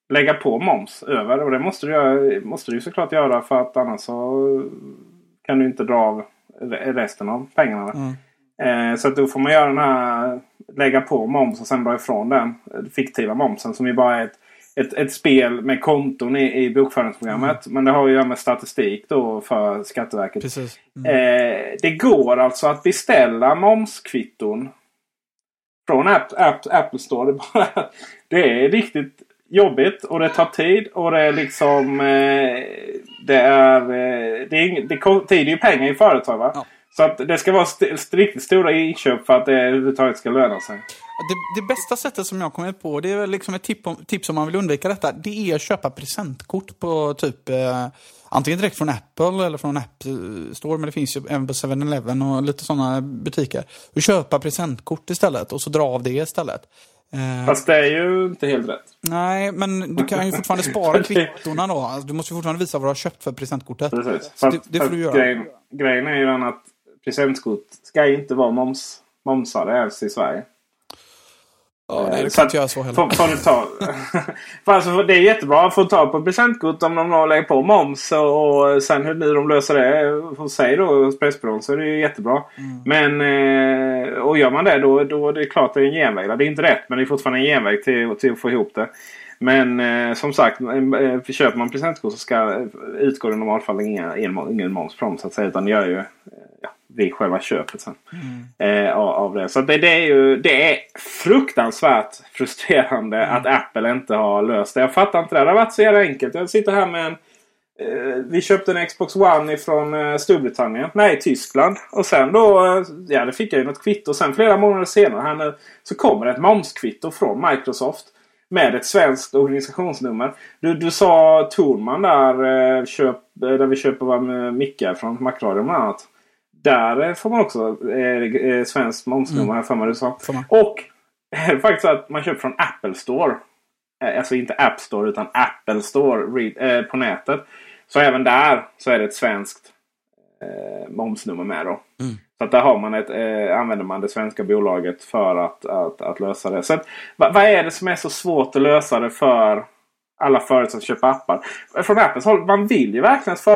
lägga på moms över. Och det måste du, göra, måste du ju såklart göra för att annars så kan du inte dra av resten av pengarna. Mm. Eh, så att då får man göra den här lägga på moms och sen dra ifrån den fiktiva momsen som ju bara är ett, ett, ett spel med konton i, i bokföringsprogrammet. Mm. Men det har ju att göra med statistik då för Skatteverket. Precis. Mm. Eh, det går alltså att beställa momskvitton från App, App, Apple Store. Det, bara, det är riktigt jobbigt och det tar tid och det är liksom... Eh, det är... Eh, det, är det, tid är ju pengar i företag va? Ja. Så att det ska vara st riktigt stora inköp för att det överhuvudtaget ska löna sig. Det, det, bästa sättet som jag kommit på, det är liksom ett tip om, tips om man vill undvika detta. Det är att köpa presentkort på typ eh, antingen direkt från Apple eller från App Store, men det finns ju även på 7-Eleven och lite sådana butiker. Och köpa presentkort istället och så dra av det istället. Eh, Fast det är ju inte helt rätt. Nej, men du kan ju fortfarande spara kvittorna då. Alltså, du måste ju fortfarande visa vad du har köpt för presentkortet. Precis. Så det, det får du göra. Grejen, grejen är ju den att presentkort ska inte vara moms, momsade ens i Sverige. Ja, det kan inte jag så heller. Får, får du ta, för alltså, det är jättebra att få ta på presentkort om de lägger på moms. Och, sen hur nu de löser det hos sig då, hos Pressbyrån, så är det ju jättebra. Mm. Men, eh, och gör man det då, då är det klart att det är en genväg. Det är inte rätt men det är fortfarande en genväg till, till att få ihop det. Men eh, som sagt, eh, köper man presentkort så ska utgår det i normalfall ingen, ingen moms dem så att säga. Utan det gör ju, eh, vid själva köpet sen. Eh, av, det. Så det, det, är ju det är fruktansvärt frustrerande att Apple inte har löst det. Jag fattar inte det. Det har varit så jävla enkelt. Jag sitter här med en Eh, vi köpte en Xbox One från eh, Storbritannien. Nej, Tyskland. Och sen då, eh, ja det fick jag ju något kvitto. Sen flera månader senare här nu, så kommer det ett momskvitto från Microsoft. Med ett svenskt organisationsnummer. Du, du sa Torman där, köp, där vi köper våra mickar från Macradion bland annat. Där får man också eh, svenskt momsnummer mm. här för mig du sa. Och eh, faktiskt att man köper från Apple Store. Alltså inte App Store utan Apple Store eh, på nätet. Så även där så är det ett svenskt eh, momsnummer med. Då. Mm. Så att där har man ett, eh, använder man det svenska bolaget för att, att, att lösa det. Så att, vad, vad, är det som är så svårt att lösa det för alla företag som köper appar? Från Apples håll, man vill ju verkligen för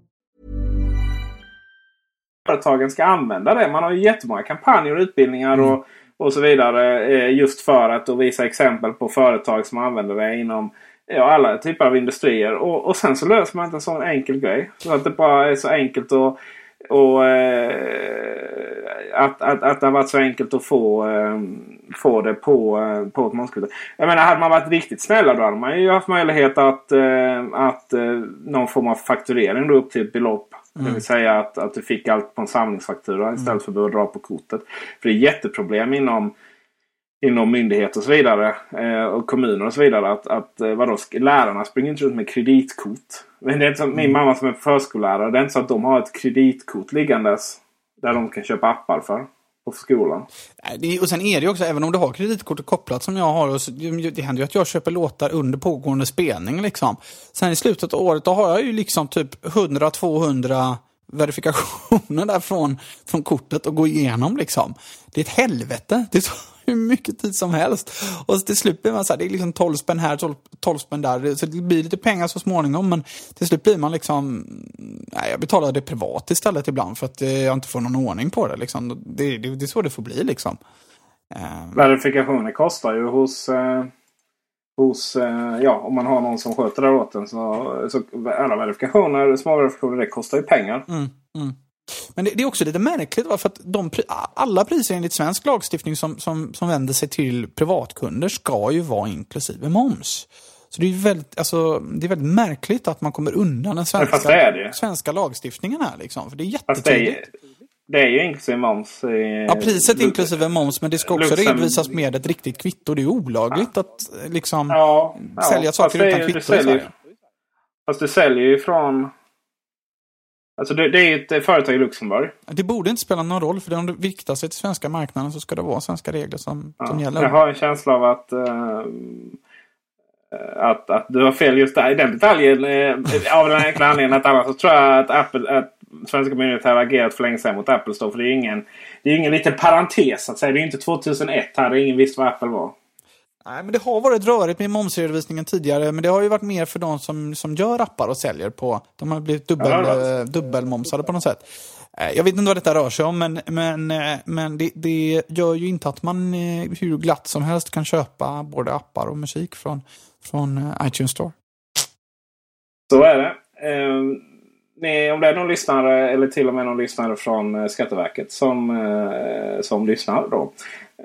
Företagen ska använda det. Man har ju jättemånga kampanjer och utbildningar mm. och, och så vidare. eh, Just för att visa exempel på företag som använder det inom ja, alla typer av industrier. Och, och sen så löser man inte en sån enkel grej. Så att det bara är så enkelt att och eh, att, att, att det har varit så enkelt att få, eh, få det på, på ett momskvitto. Jag menar hade man varit riktigt snälla då hade man ju haft möjlighet att, att någon form av fakturering då upp till ett belopp. Mm. Det vill säga att, att du fick allt på en samlingsfaktura mm. istället för att behöva dra på kortet. För det är jätteproblem inom inom myndigheter och så vidare. Eh, och kommuner och så vidare. Att, att eh, vadå, lärarna springer inte runt med kreditkort. Men det är inte som min mamma som är förskollärare. Det är inte så att de har ett kreditkort liggandes. Där de kan köpa appar för. På skolan. Och sen är det ju också, även om du har kreditkortet kopplat som jag har. Och så, det händer ju att jag köper låtar under pågående spelning. Liksom. Sen i slutet av året då har jag ju liksom typ 100-200 verifikationer där från, från kortet och gå igenom liksom. Det är ett helvete. Det tar hur mycket tid som helst. Och till slut blir man så här, det är liksom 12 spänn här, 12, 12 spänn där. Så det blir lite pengar så småningom. Men till slut blir man liksom, nej, jag betalar det privat istället ibland för att jag inte får någon ordning på det. Liksom. Det, det, det är så det får bli liksom. Ehm. Verifikationer kostar ju hos eh hos, eh, ja, om man har någon som sköter det åt en. Så, så alla verifikationer, små verifikationer, det kostar ju pengar. Mm, mm. Men det, det, är också lite märkligt för att de, alla priser enligt svensk lagstiftning som, som, som vänder sig till privatkunder ska ju vara inklusive moms. Så det är väldigt, alltså, det är väldigt märkligt att man kommer undan den svenska, svenska lagstiftningen här. Liksom, för det är jättetydligt. Det är ju inklusive moms. ja, priset inklusive moms, men det ska också Luxem... redovisas med ett riktigt kvitto. Det är olagligt ja. att liksom ja, ja, sälja saker utan kvitto säljer, i Sverige. Fast du säljer ju från... Alltså det, det är ju ett företag i Luxemburg. Det borde inte spela någon roll, för om du viktar sig till svenska marknaden så ska det vara svenska regler som, som gäller. Jag har en känsla av att... Uh, att, att du har fel just där i den detaljen. Uh, av den enkla anledningen att annars så tror jag att Apple... Att svenska myndigheter har agerat för länge sedan mot Apple Store. För det är ingen, det är ingen liten parentes att säga. Det är inte 2001 här. Ingen visste vad Apple var. Nej, men det har varit rörigt med momsredovisningen tidigare, men det har ju varit mer för de som, som gör appar och säljer på. De har blivit dubbel, Ja, eh, dubbelmomsade på något sätt. Eh, Jag vet inte vad detta rör sig om, men, men, eh, men det, det gör ju inte att man hur glatt som helst kan köpa både appar och musik från, från iTunes Store. Så är det. Eh, ni, om det är någon lyssnare eller till och med någon lyssnare från Skatteverket som, som lyssnar då.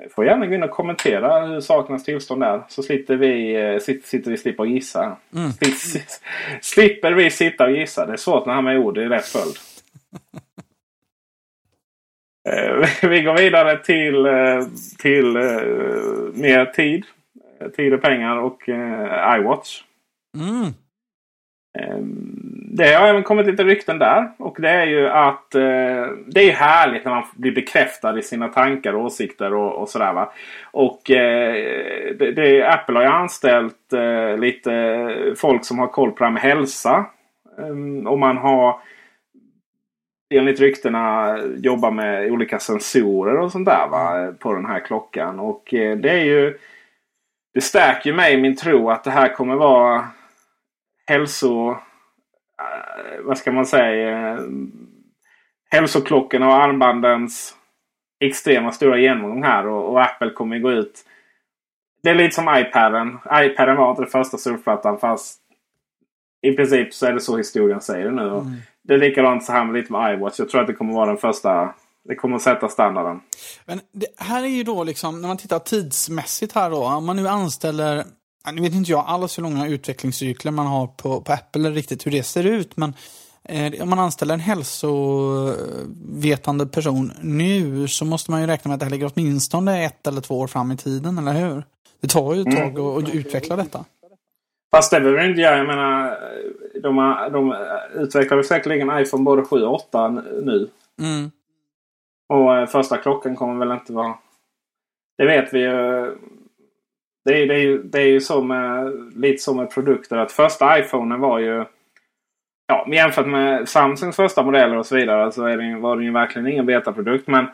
Eh, Får gärna gå in och kommentera hur sakernas tillstånd är. Så slipper vi, eh, sit- sitter vi slipper gissa. Sli- Slipper vi sitta och gissa. Det är svårt när han med ord i rätt följd. Eh, Vi går vidare till, till mer tid. Tid och pengar och iWatch. Mm. Det har även kommit lite rykten där. Och det är ju att eh, det är härligt när man blir bekräftad i sina tankar och åsikter och, och sådär. Va? Och eh, det, det, Apple har ju anställt eh, lite folk som har koll på det här med hälsa. Ehm, och man har enligt ryktena jobbar med olika sensorer och sånt där va? på den här klockan. Och eh, det är ju det stärker ju mig i min tro att det här kommer vara hälso eh, vad ska man säga? eh, hälsoklockorna och armbandens extrema stora genomgång här. Och, och Apple kommer gå ut. Det är lite som iPaden. iPaden var inte den första surfplattan fast i princip så är det så historien säger nu. Och Det är likadant så här med lite med iWatch. Jag tror att det kommer vara den första. Det kommer att sätta standarden. Men det här är ju då liksom, när man tittar tidsmässigt här då, om man nu anställer, nu vet inte jag alls hur långa utvecklingscykler man har på, på Apple eller riktigt hur det ser ut, men eh, om man anställer en hälsovetande person nu så måste man ju räkna med att det här ligger åtminstone ett eller två år fram i tiden, eller hur? Det tar ju ett tag att, att utveckla detta. Fast det behöver inte göra. Jag menar, de, de utvecklar säkerligen iPhone både 7 och 8 nu. Mm. Och eh, första klockan kommer väl inte vara... Det vet vi ju. Det är, det är, ju- det är ju så med, lite så med produkter att första iPhonen var ju... Ja, jämfört med Samsungs första modeller och så vidare så är det, var det ju verkligen ingen betaprodukt. Men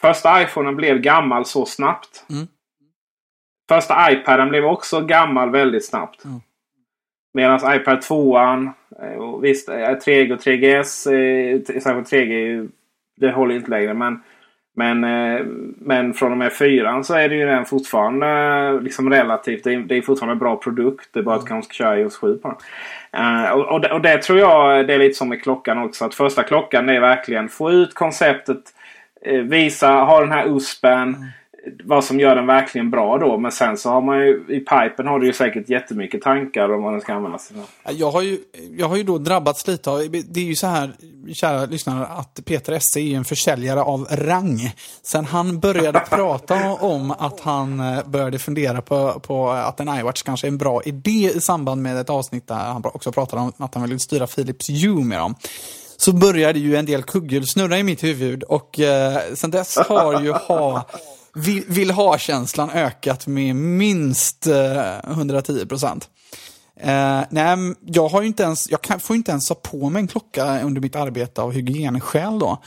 första iPhonen blev gammal så snabbt. Mm. Första iPaden blev också gammal väldigt snabbt. Mm. Medan iPad 2 och visst eh, 3G och 3GS, eh, särskilt 3G, är ju- det håller inte längre. Men, men, eh, men från och med 4 så är det ju den fortfarande eh, liksom relativt. Det är, det är fortfarande en bra produkt. Det är bara att kanske ska köra iOS 7 på den. Eh, och, och, det, och det tror jag det är lite som med klockan också. Att första klockan är verkligen få ut konceptet. Visa, ha den här USPen. Vad som gör den verkligen bra då. Men sen så har man ju i pipen har du ju säkert jättemycket tankar om vad den ska användas till. Jag har, ju, jag har ju då drabbats lite av, det är ju så här, kära lyssnare, att Peter Esse är en försäljare av rang. Sen han började prata om att han eh, började fundera på, på att en iWatch kanske är en bra idé i samband med ett avsnitt där han också pratade om att han ville styra Philips Hue med dem. Så började ju en del kugghjul snurra i mitt huvud och eh, sen dess har ju ha vill, vill ha-känslan ökat med minst eh, 110 procent. Eh, nej, jag, har ju inte ens, jag kan, får ju inte ens ha på mig en klocka under mitt arbete av hygienskäl då.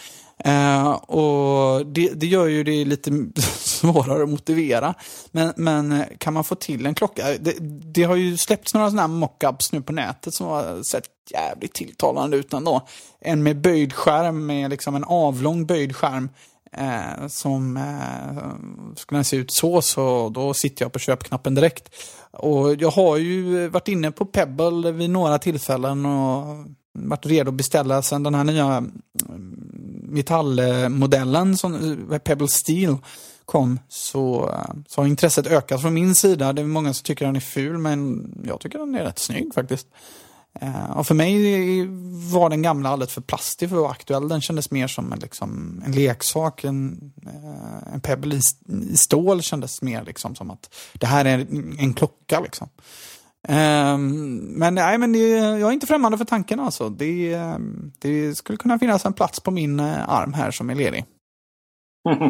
Eh, och det, det gör ju det lite svårare att motivera. Men, men eh, kan man få till en klocka? Det, det har ju släppts några sådana här mockups nu på nätet som har sett jävligt tilltalande ut ändå. En med böjd skärm, med liksom en avlång böjd skärm. Eh, som eh, skulle den se ut så, så då sitter jag på köpknappen direkt. Och jag har ju varit inne på Pebble vid några tillfällen och varit redo att beställa sen den här nya mm, metallmodellen, som, eh, Pebble Steel, kom så, eh, så har intresset ökat från min sida. Det är många som tycker den är ful, men jag tycker den är rätt snygg faktiskt. Eh, Och för mig var den gamla alldeles för plastig för att vara aktuell. Den kändes mer som en, liksom, en leksak. En, eh, en Pebble i, i stål kändes mer liksom som att det här är en, en klocka. Liksom. Ehm, men nej, men det, jag är inte främmande för tanken alltså. Det, ehm, det skulle kunna finnas en plats på min eh, arm här som är ledig.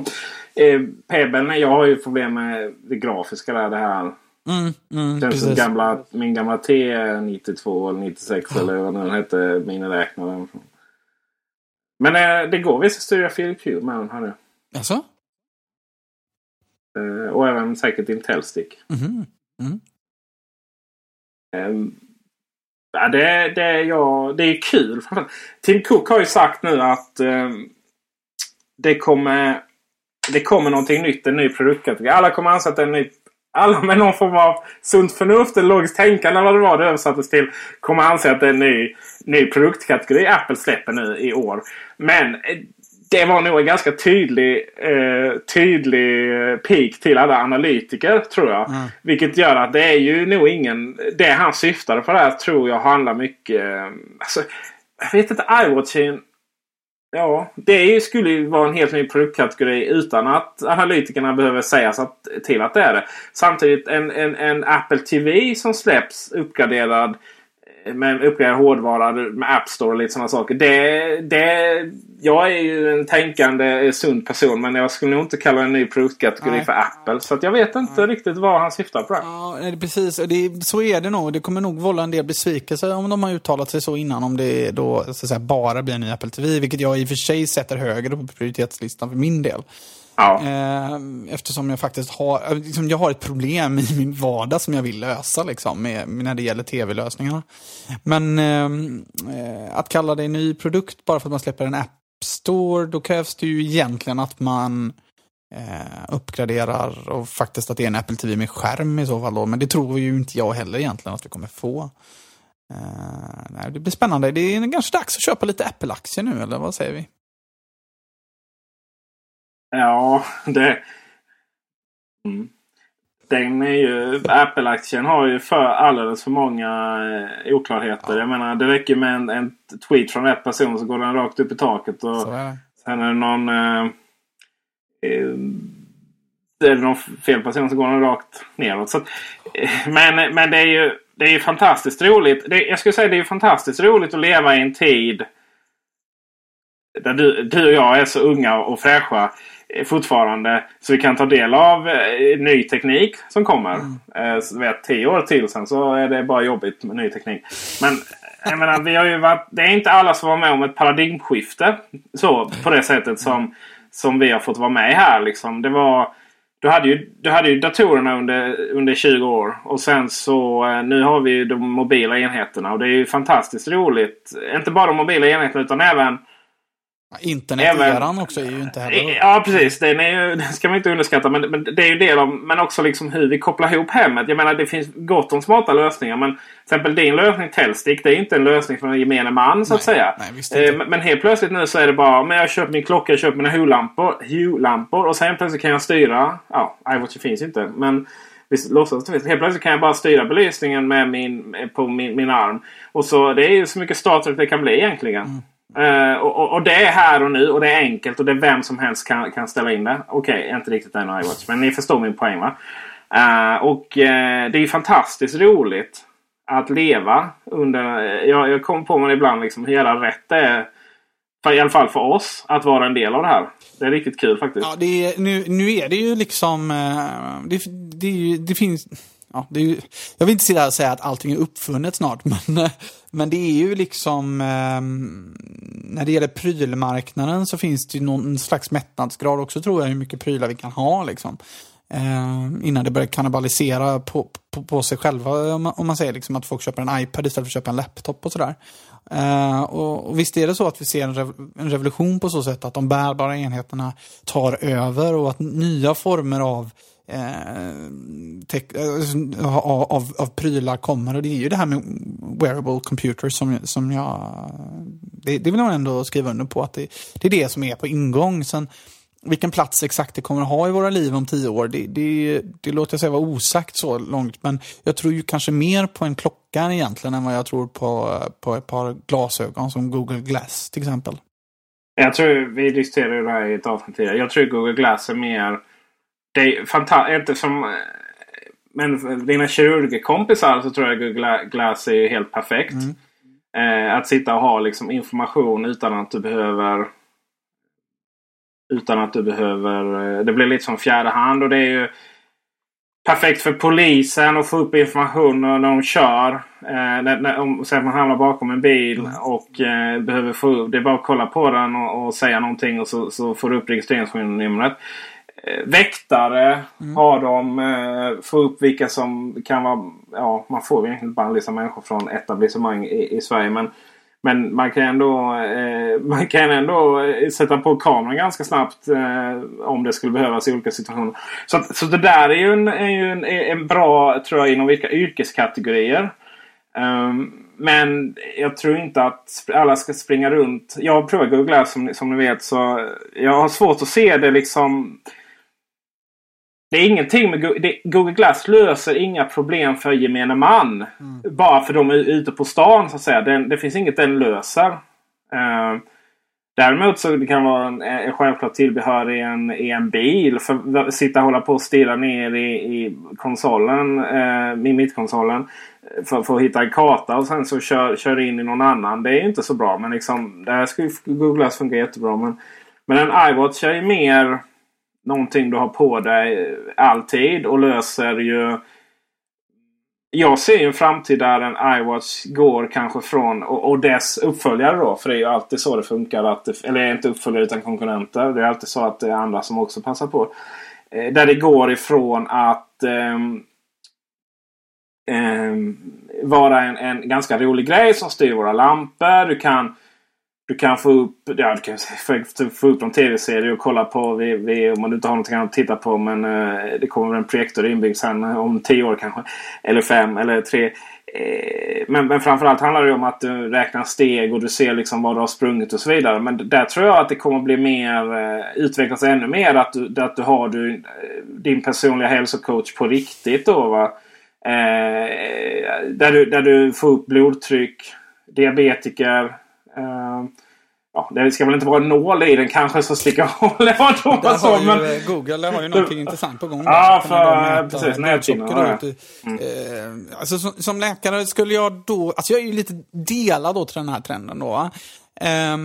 eh, jag har ju problem med det grafiska där. Det här Mm, mm, som gamla, min gamla T92 eller 96 eller vad den hette. Miniräknaren. Men eh, det går visst att styra Philip Hue med den. Här nu. Alltså? Eh, och även säkert Intel-stick. Mhm. Mm. Ehm, Ja, det, det, ja, det är kul. Tim Cook har ju sagt nu att ehm, det kommer det kommer någonting nytt, en ny produktkategori. Alla kommer anse att det är en ny alla med någon form av sunt förnuft eller logiskt tänkande eller vad det var det översattes till. Kommer anse att det är en ny, ny produktkategori Apple släpper nu i år. Men eh, det var nog en ganska tydlig, eh, tydlig peak till alla analytiker tror jag. Mm. Vilket gör att det är ju nog ingen... Det han syftade på där tror jag handlar mycket... eh, Alltså, jag vet inte, iWatchen... Ja, det skulle ju vara en helt ny produktkategori utan att analytikerna behöver säga så att, till att det är det. Samtidigt en, en, en Apple TV som släpps uppgraderad eh, med uppgraderad hårdvara med App Store och lite sådana saker. Det, det, jag är ju en tänkande eh, sund person men jag skulle nog inte kalla en ny produktkategori Nej. för Apple. Så jag vet inte riktigt vad han syftar på. Ja, precis. Det, så är det nog. Det kommer nog vålla en del besvikelse om de har uttalat sig så innan. Om det då så säga, bara blir en ny Apple TV. Vilket jag i och för sig sätter högre på prioritetslistan för min del. Ja. Eh, eftersom jag faktiskt har, eh, liksom, jag har ett problem i min vardag som jag vill lösa liksom, med, när det gäller tv-lösningarna. Men eh, eh, att kalla det en ny produkt bara för att man släpper en App Store, då krävs det ju egentligen att man eh, uppgraderar och faktiskt att det är en Apple TV med skärm i så fall. Då. Men det tror ju inte jag heller egentligen att vi kommer få. Eh, nej, det blir spännande. Det är kanske dags att köpa lite Apple-aktier nu, eller vad säger vi? Ja, det... Mm. Den är ju... Apple-aktien har ju för alldeles för många eh, oklarheter. Jag menar, det räcker med en, en tweet från rätt person så går den rakt upp i taket. Och är sen är det någon... Eh, eh, är det någon fel person så går den rakt neråt. Så att, eh, men, men det är ju det är ju fantastiskt roligt. Det, jag skulle säga det är ju fantastiskt roligt att leva i en tid där du, du och jag är så unga och fräscha fortfarande. Så vi kan ta del av eh, ny teknik som kommer. Eh, så vet, tio år till sen så är det bara jobbigt med ny teknik. Men jag menar, vi har ju varit, det är inte alla som var med om ett paradigmskifte. Så, på det sättet som, som vi har fått vara med här. Liksom. Det var, du, hade ju, du hade ju datorerna under, under 20 år. Och sen så eh, nu har vi ju de mobila enheterna. Och det är ju fantastiskt roligt. Inte bara de mobila enheterna utan även Internet-eran också är ju inte heller... Ja, precis. Den, är ju, den ska man inte underskatta. Men, men det är ju del av, men också liksom hur vi kopplar ihop hemmet. Jag menar, det finns gott om smarta lösningar. Men till exempel din lösning Telstick, det är inte en lösning för en gemene man så att säga. nej. Eh, men- helt plötsligt nu så är det bara, men jag köper min klocka, jag köper mina Hue-lampor. Och sen plötsligt kan jag styra. Ja, iWatch finns inte. Men vi låtsas det finns. Helt plötsligt kan jag bara styra belysningen med min, på min, min arm. Och så det är ju så mycket Star Trek det kan bli egentligen. Mm. Uh, och, och, det är här och nu och det är enkelt och det är vem som helst kan, kan ställa in det. Okej, inte riktigt en iWatch men ni förstår min poäng va? Uh, och uh, det är fantastiskt roligt att leva under... Jag, jag kommer på mig ibland liksom hur jävla rätt det är. För, I alla fall för oss att vara en del av det här. Det är riktigt kul faktiskt. Ja, det är, nu, nu är det ju liksom... Det, det, är ju- det finns... Ja, det är ju, jag vill inte sitta här och säga att allting är uppfunnet snart, men, men det är ju liksom... eh, När det gäller prylmarknaden så finns det ju någon slags mättnadsgrad också tror jag, hur mycket prylar vi kan ha liksom. Eh, innan det börjar kannibalisera på, på, på sig själva, om man, om man säger liksom att folk köper en iPad istället för att köpa en laptop och sådär. Eh, och, och visst är det så att vi ser en, rev, en revolution på så sätt att de bärbara enheterna tar över och att nya former av eh, eh av, av, av prylar kommer. Och det är ju det här med wearable computers som, som jag... Det, det vill jag ändå skriva under på att det, det är det som är på ingång. Sen vilken plats exakt det kommer att ha i våra liv om tio år, det, det, det låter jag säga vara osagt så långt. Men jag tror ju kanske mer på en klocka egentligen än vad jag tror på, på ett par glasögon som Google Glass till exempel. Jag tror vi diskuterade det här i ett avsnitt tidigare. Jag tror Google Glass är mer... Det är fantastiskt. Inte som... eh, Men dina kirurgkompisar så tror jag Google Glass är helt perfekt. Eh, att sitta och ha liksom information utan att du behöver... Utan att du behöver... eh, Det blir lite som fjärde hand och det är ju perfekt för polisen att få upp information när de kör. Eh, när, när, om säg att man hamnar bakom en bil och eh, behöver få upp. Det är bara att kolla på den och, och säga någonting och så, så får du upp registreringsnumret. Eh, väktare har de. Eh, få upp vilka som kan vara... Ja, man får ju egentligen bara liksom människor från etablissemang i, i Sverige. Men, men man kan ändå, eh, man kan ändå sätta på kameran ganska snabbt eh, om det skulle behövas i olika situationer. Så, att, så det där är ju en, är ju en, en bra, tror jag, inom vilka yrkeskategorier. Um, men jag tror inte att alla ska springa runt. Jag har provat Google Glass som, som ni vet. Så jag har svårt att se det liksom. Det är ingenting med det, Google Glass löser inga problem för gemene man. Mm. Bara för de är ute på stan så att säga. Det, det finns inget den löser. Uh, Däremot så det kan vara en, en självklart tillbehör i en, i en bil. För att sitta och hålla på och stirra ner i, i konsolen, eh, i mittkonsolen. För, för att hitta en karta och sen så kör, kör in i någon annan. Det är inte så bra. Men liksom, det här skulle Google Glass funka jättebra. Men, men en iWatch är ju mer någonting du har på dig alltid och löser ju jag ser ju en framtid där en iWatch går kanske från och, och dess uppföljare då. För det är ju alltid så det funkar. Att det, eller inte uppföljare utan konkurrenter. Det är alltid så att det är andra som också passar på. Eh, där det går ifrån att eh, eh, vara en, en ganska rolig grej som styr våra lampor. Du kan du kan få upp, ja, du kan få upp en tv-serie och kolla på vi, vi, om man inte har någonting annat att titta på. Men eh, det kommer en projektor inbyggd sen eh, om tio år kanske. Eller fem eller tre. Eh, men, men framförallt handlar det om att du räknar steg och du ser liksom vad du har sprungit och så vidare. Men där tror jag att det kommer bli mer, eh, utvecklas ännu mer. Att du, att du har du, eh, din personliga hälsocoach på riktigt då. Va? Eh, där, du, där du får upp blodtryck, diabetiker. Uh, ja, det ska väl inte vara en nål i den kanske som sticker hål. Där har ju, men... Google har ju någonting intressant på gång. Ja, för, precis. Näthinnan. Mm. Eh, alltså, som, som, läkare skulle jag då... Alltså jag är ju lite delad då till den här trenden då. Eh,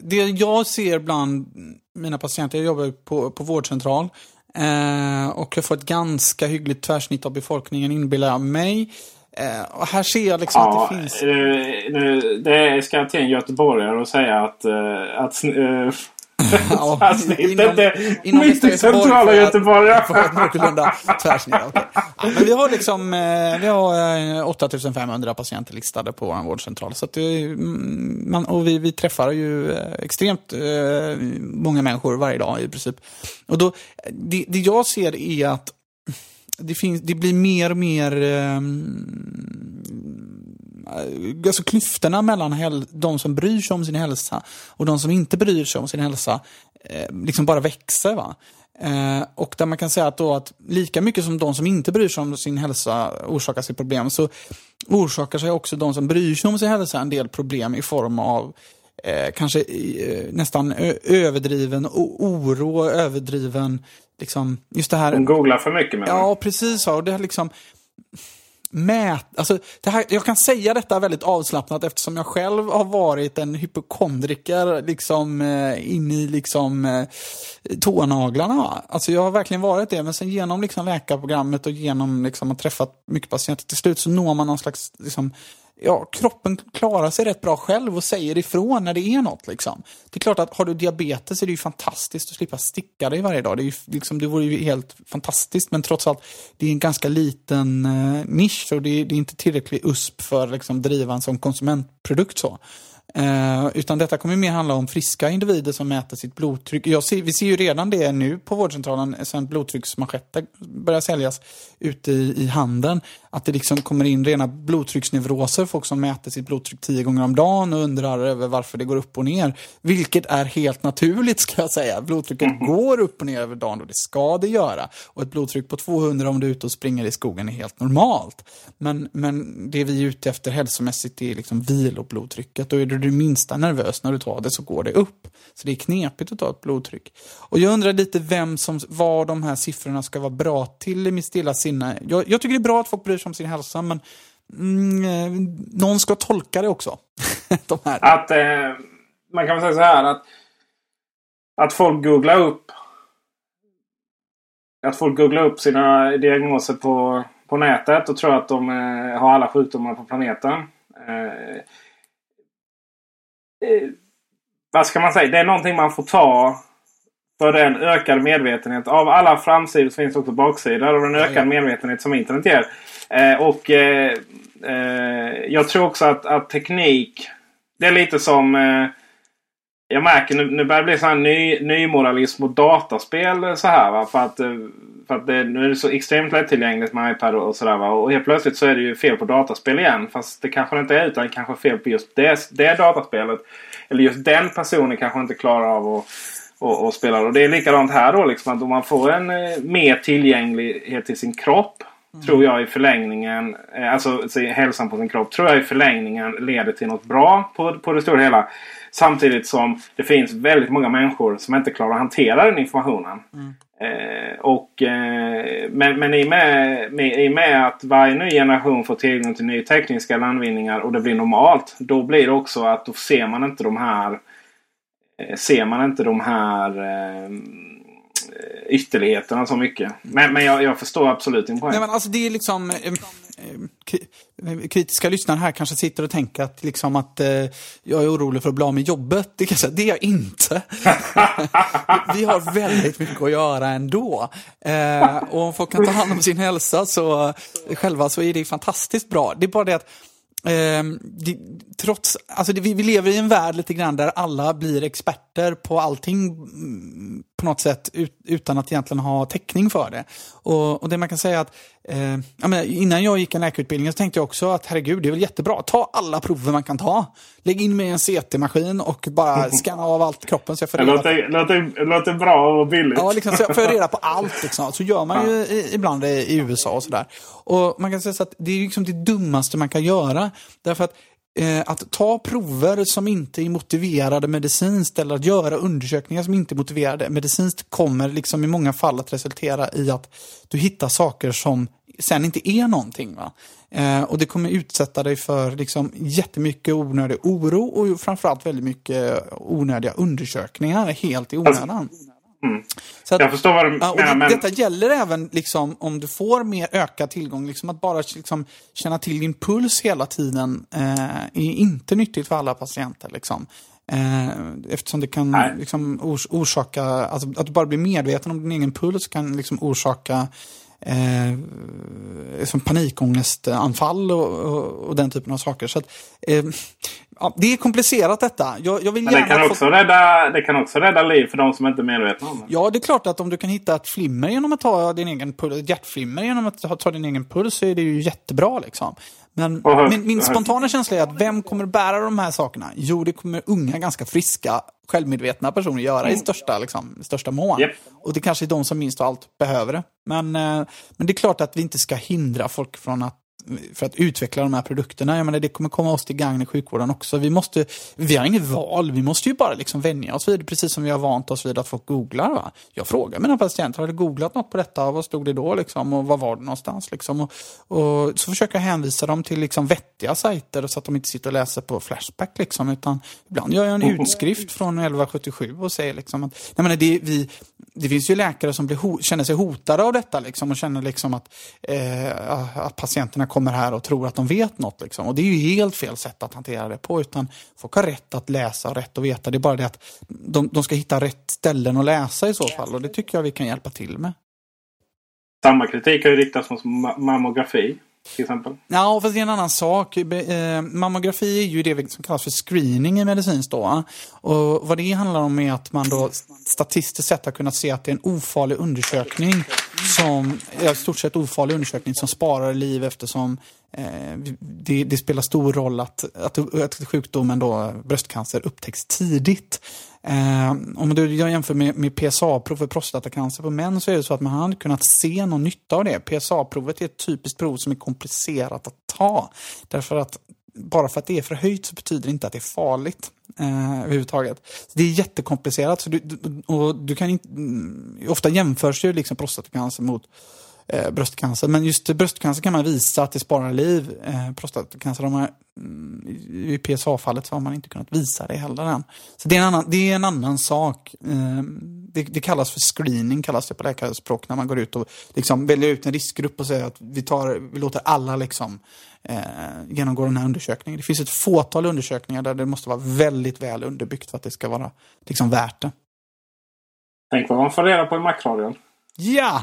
det jag ser bland mina patienter, jag jobbar på, på vårdcentral. Eh, och jag får ett ganska hyggligt tvärsnitt av befolkningen inbillar jag mig. Eh, och här ser jag liksom ja, att det finns... Eh, det ska till en göteborgare och säga att, eh, att eh, ja, tvärsnitt inom, inte inom mitt centrala Göteborg. Någorlunda tvärsnitt. Okay. Ja, men vi har liksom vi har 8500 patienter listade på vår vårdcentral. Så att det, mm, man, och vi, vi träffar ju extremt många människor varje dag i princip. Och då, det, det jag ser är att det, finns, det blir mer och mer... Ehm, eh, alltså klyftorna mellan häl- de som bryr sig om sin hälsa och de som inte bryr sig om sin hälsa eh, liksom bara växer. Va? Eh, och där man kan säga att, då att lika mycket som de som inte bryr sig om sin hälsa orsakar sig problem så orsakar sig också de som bryr sig om sin hälsa en del problem i form av eh, kanske eh, nästan överdriven oro, överdriven liksom, just det här... De googlar för mycket med Ja, precis. Och det har liksom mät... Alltså, det här, jag kan säga detta väldigt avslappnat eftersom jag själv har varit en hypokondriker liksom eh, in i liksom eh, tånaglarna. Alltså jag har verkligen varit det, men sen genom liksom läkarprogrammet och genom liksom att träffat mycket patienter till slut så når man någon slags liksom, ja, kroppen klarar sig rätt bra själv och säger ifrån när det är något. Liksom. Det är klart att har du diabetes är det ju fantastiskt att slippa sticka dig varje dag. Det, är ju, liksom, det vore ju helt fantastiskt, men trots allt, det är en ganska liten eh, nisch och det, det, är inte tillräcklig USP för att liksom, driva en som konsumentprodukt. så. Eh, utan detta kommer mer handla om friska individer som mäter sitt blodtryck. Ser, vi ser ju redan det nu på vårdcentralen sen blodtrycksmanschetter börjar säljas ute i, i handeln. Att det liksom kommer in rena blodtrycksneuroser, folk som mäter sitt blodtryck tio gånger om dagen och undrar över varför det går upp och ner. Vilket är helt naturligt ska jag säga. Blodtrycket mm. går upp och ner över dagen och det ska det göra. Och ett blodtryck på 200 om du är ute och springer i skogen är helt normalt. Men, men det vi är ute efter hälsomässigt är liksom viloblodtrycket. Och är du det minsta nervös när du tar det så går det upp. Så det är knepigt att ta ett blodtryck. Och jag undrar lite vem som, vad de här siffrorna ska vara bra till i mitt stilla sinne. Jag, jag tycker det är bra att folk bryr sig om sin hälsa, men mm, eh, någon ska tolka det också. de här. Att, eh, man kan väl säga så här att, att folk googlar upp att folk googlar upp sina diagnoser på, på nätet och tror att de eh, har alla sjukdomar på planeten. Eh, vad ska man säga? Det är någonting man får ta så har det en ökad medvetenhet. Av alla framsidor så finns också baksidor. Och en ökad ja. medvetenhet som internet ger. Eh, och eh, eh, jag tror också att, att teknik. Det är lite som eh, jag märker nu, nu börjar det bli sån här ny, nymoralism mot dataspel. Så här, va? För att, eh, för att det, nu är det så extremt lättillgängligt med iPad och, sådär. Va? Och helt plötsligt så är det ju fel på dataspel igen. Fast det kanske det inte är utan kanske fel på just det, det dataspelet. Eller just den personen kanske inte klarar av att och, och spela. Och det är likadant här då. Liksom, att om man får en eh, mer tillgänglighet till sin kropp. Mm. Tror jag i förlängningen, eh, alltså hälsan på sin kropp, tror jag i förlängningen leder till något bra på, på det stora hela. Samtidigt som det finns väldigt många människor som inte klarar att hantera den informationen. Eh, och, eh, men men i, och med, med, i med att varje ny generation får tillgång till nya tekniska landvinningar och det blir normalt. Då blir det också att då ser man inte de här eh, ser man inte de här eh, Eh, ytterligheterna så mycket. Men, men jag, jag förstår absolut din poäng. Nej, men alltså det är liksom... Eh, eh, kritiska lyssnare här kanske sitter och tänker att, liksom att eh, jag är orolig för att bli av med jobbet. Det, kan jag säga, det är jag inte. Vi har väldigt mycket att göra ändå. Eh, och om folk kan ta hand om sin hälsa så, själva så är det fantastiskt bra. Det är bara det att Ehm, det, trots, alltså det, vi, vi lever i en värld lite grann där alla blir experter på allting mm, på något sätt ut, utan att egentligen ha täckning för det. Och, och det man kan säga att eh, jag menar, innan jag gick en läkarutbildning så tänkte jag också att herregud, det är väl jättebra. Ta alla prover man kan ta. Lägg in med en CT-maskin och bara scanna av allt kroppen så jag får Det reda låter, låter, låter bra och billigt. Ja, liksom, så jag får reda på allt. Liksom. Så gör man ju i- ibland i, i USA och sådär. Och man kan säga så att det är liksom det dummaste man kan göra. Därför att eh, att ta prover som inte är motiverade medicinskt eller att göra undersökningar som inte är motiverade medicinskt kommer liksom i många fall att resultera i att du hittar saker som sen inte är någonting. Va? Eh, och det kommer utsätta dig för liksom jättemycket onödig oro och framförallt väldigt mycket onödiga undersökningar helt i onödan. Så att- Jag förstår vad du menar. det, men... Detta gäller även liksom, om du får mer ökad tillgång. Liksom, att bara liksom, känna till din puls hela tiden eh, är inte nyttigt för alla patienter. Liksom. Eh, eftersom det kan liksom, ors orsaka, alltså, att du bara blir medveten om din egen puls kan liksom, orsaka eh, som panikångestanfall och, och, och den typen av saker. Så att, eh, ja, det är komplicerat detta. Jag, jag vill Men det kan, också rädda, det kan också rädda liv för de som inte är medvetna om det. Ja, det är klart att om du kan hitta ett flimmer genom att ta din egen puls, ett hjärtflimmer genom att ta, ta din egen puls så är det ju jättebra liksom. Men min, min spontana känsla är att vem kommer bära de här sakerna? Jo, det kommer unga, ganska friska, självmedvetna personer göra i största, liksom, största mån. Mm. Japp. Och det kanske är de som minst av allt behöver det. Men, eh, men det är klart att vi inte ska hindra folk från att för att utveckla de här produkterna. Jag menar, det kommer komma oss till gagn i sjukvården också. Vi, måste, vi har inget val, vi måste ju bara liksom vänja oss vid det, precis som vi har vant oss vid att folk googlar. Va? Jag frågar mina patienter, har du googlat något på detta? Vad stod det då? Liksom? Och var var det någonstans? Liksom? Och, och så försöker jag hänvisa dem till liksom vettiga sajter så att de inte sitter och läser på Flashback. Liksom, utan ibland gör jag en utskrift från 1177 och säger liksom att nej, men det, vi, det finns ju läkare som blir känner sig hotade av detta liksom, och känner liksom att, eh, att patienterna kommer här och tror att de vet något. Liksom. Och det är ju helt fel sätt att hantera det på. Utan folk har rätt att läsa och rätt att veta. Det är bara det att de, de ska hitta rätt ställen att läsa i så fall. Och det tycker jag vi kan hjälpa till med. Samma kritik har ju riktats mot ma- mammografi. Till exempel. Ja, fast det är en annan sak. Eh, mammografi är ju det som kallas för screening i medicinskt då. Och vad det handlar om är att man då statistiskt sett har kunnat se att det är en ofarlig undersökning som, ja, i stort sett ofarlig undersökning som sparar liv eftersom eh, det, det spelar stor roll att, att, att sjukdomen då, bröstcancer upptäcks tidigt. Eh, om du jämför med, med PSA-prov för prostatacancer på män så är det så att man har inte kunnat se någon nytta av det. PSA-provet är ett typiskt prov som är komplicerat att ta. Därför att bara för att det är förhöjt så betyder det inte att det är farligt eh, överhuvudtaget. Så det är jättekomplicerat. Så du, du- och du kan inte, mm, ofta jämförs ju liksom prostatacancer mot eh, bröstcancer. Men just bröstcancer kan man visa att det sparar liv. Eh, prostatacancer de här, mm, i PSA-fallet så har man inte kunnat visa det heller än. Så det är en annan, det är en annan sak. Eh, det, det kallas för screening, kallas det på läkarspråk, när man går ut och liksom väljer ut en riskgrupp och säger att vi, tar, vi låter alla liksom, eh, genomgå den här undersökningen. Det finns ett fåtal undersökningar där det måste vara väldigt väl underbyggt för att det ska vara liksom, värt det. Tänk vad man får reda på i Macradion. Ja!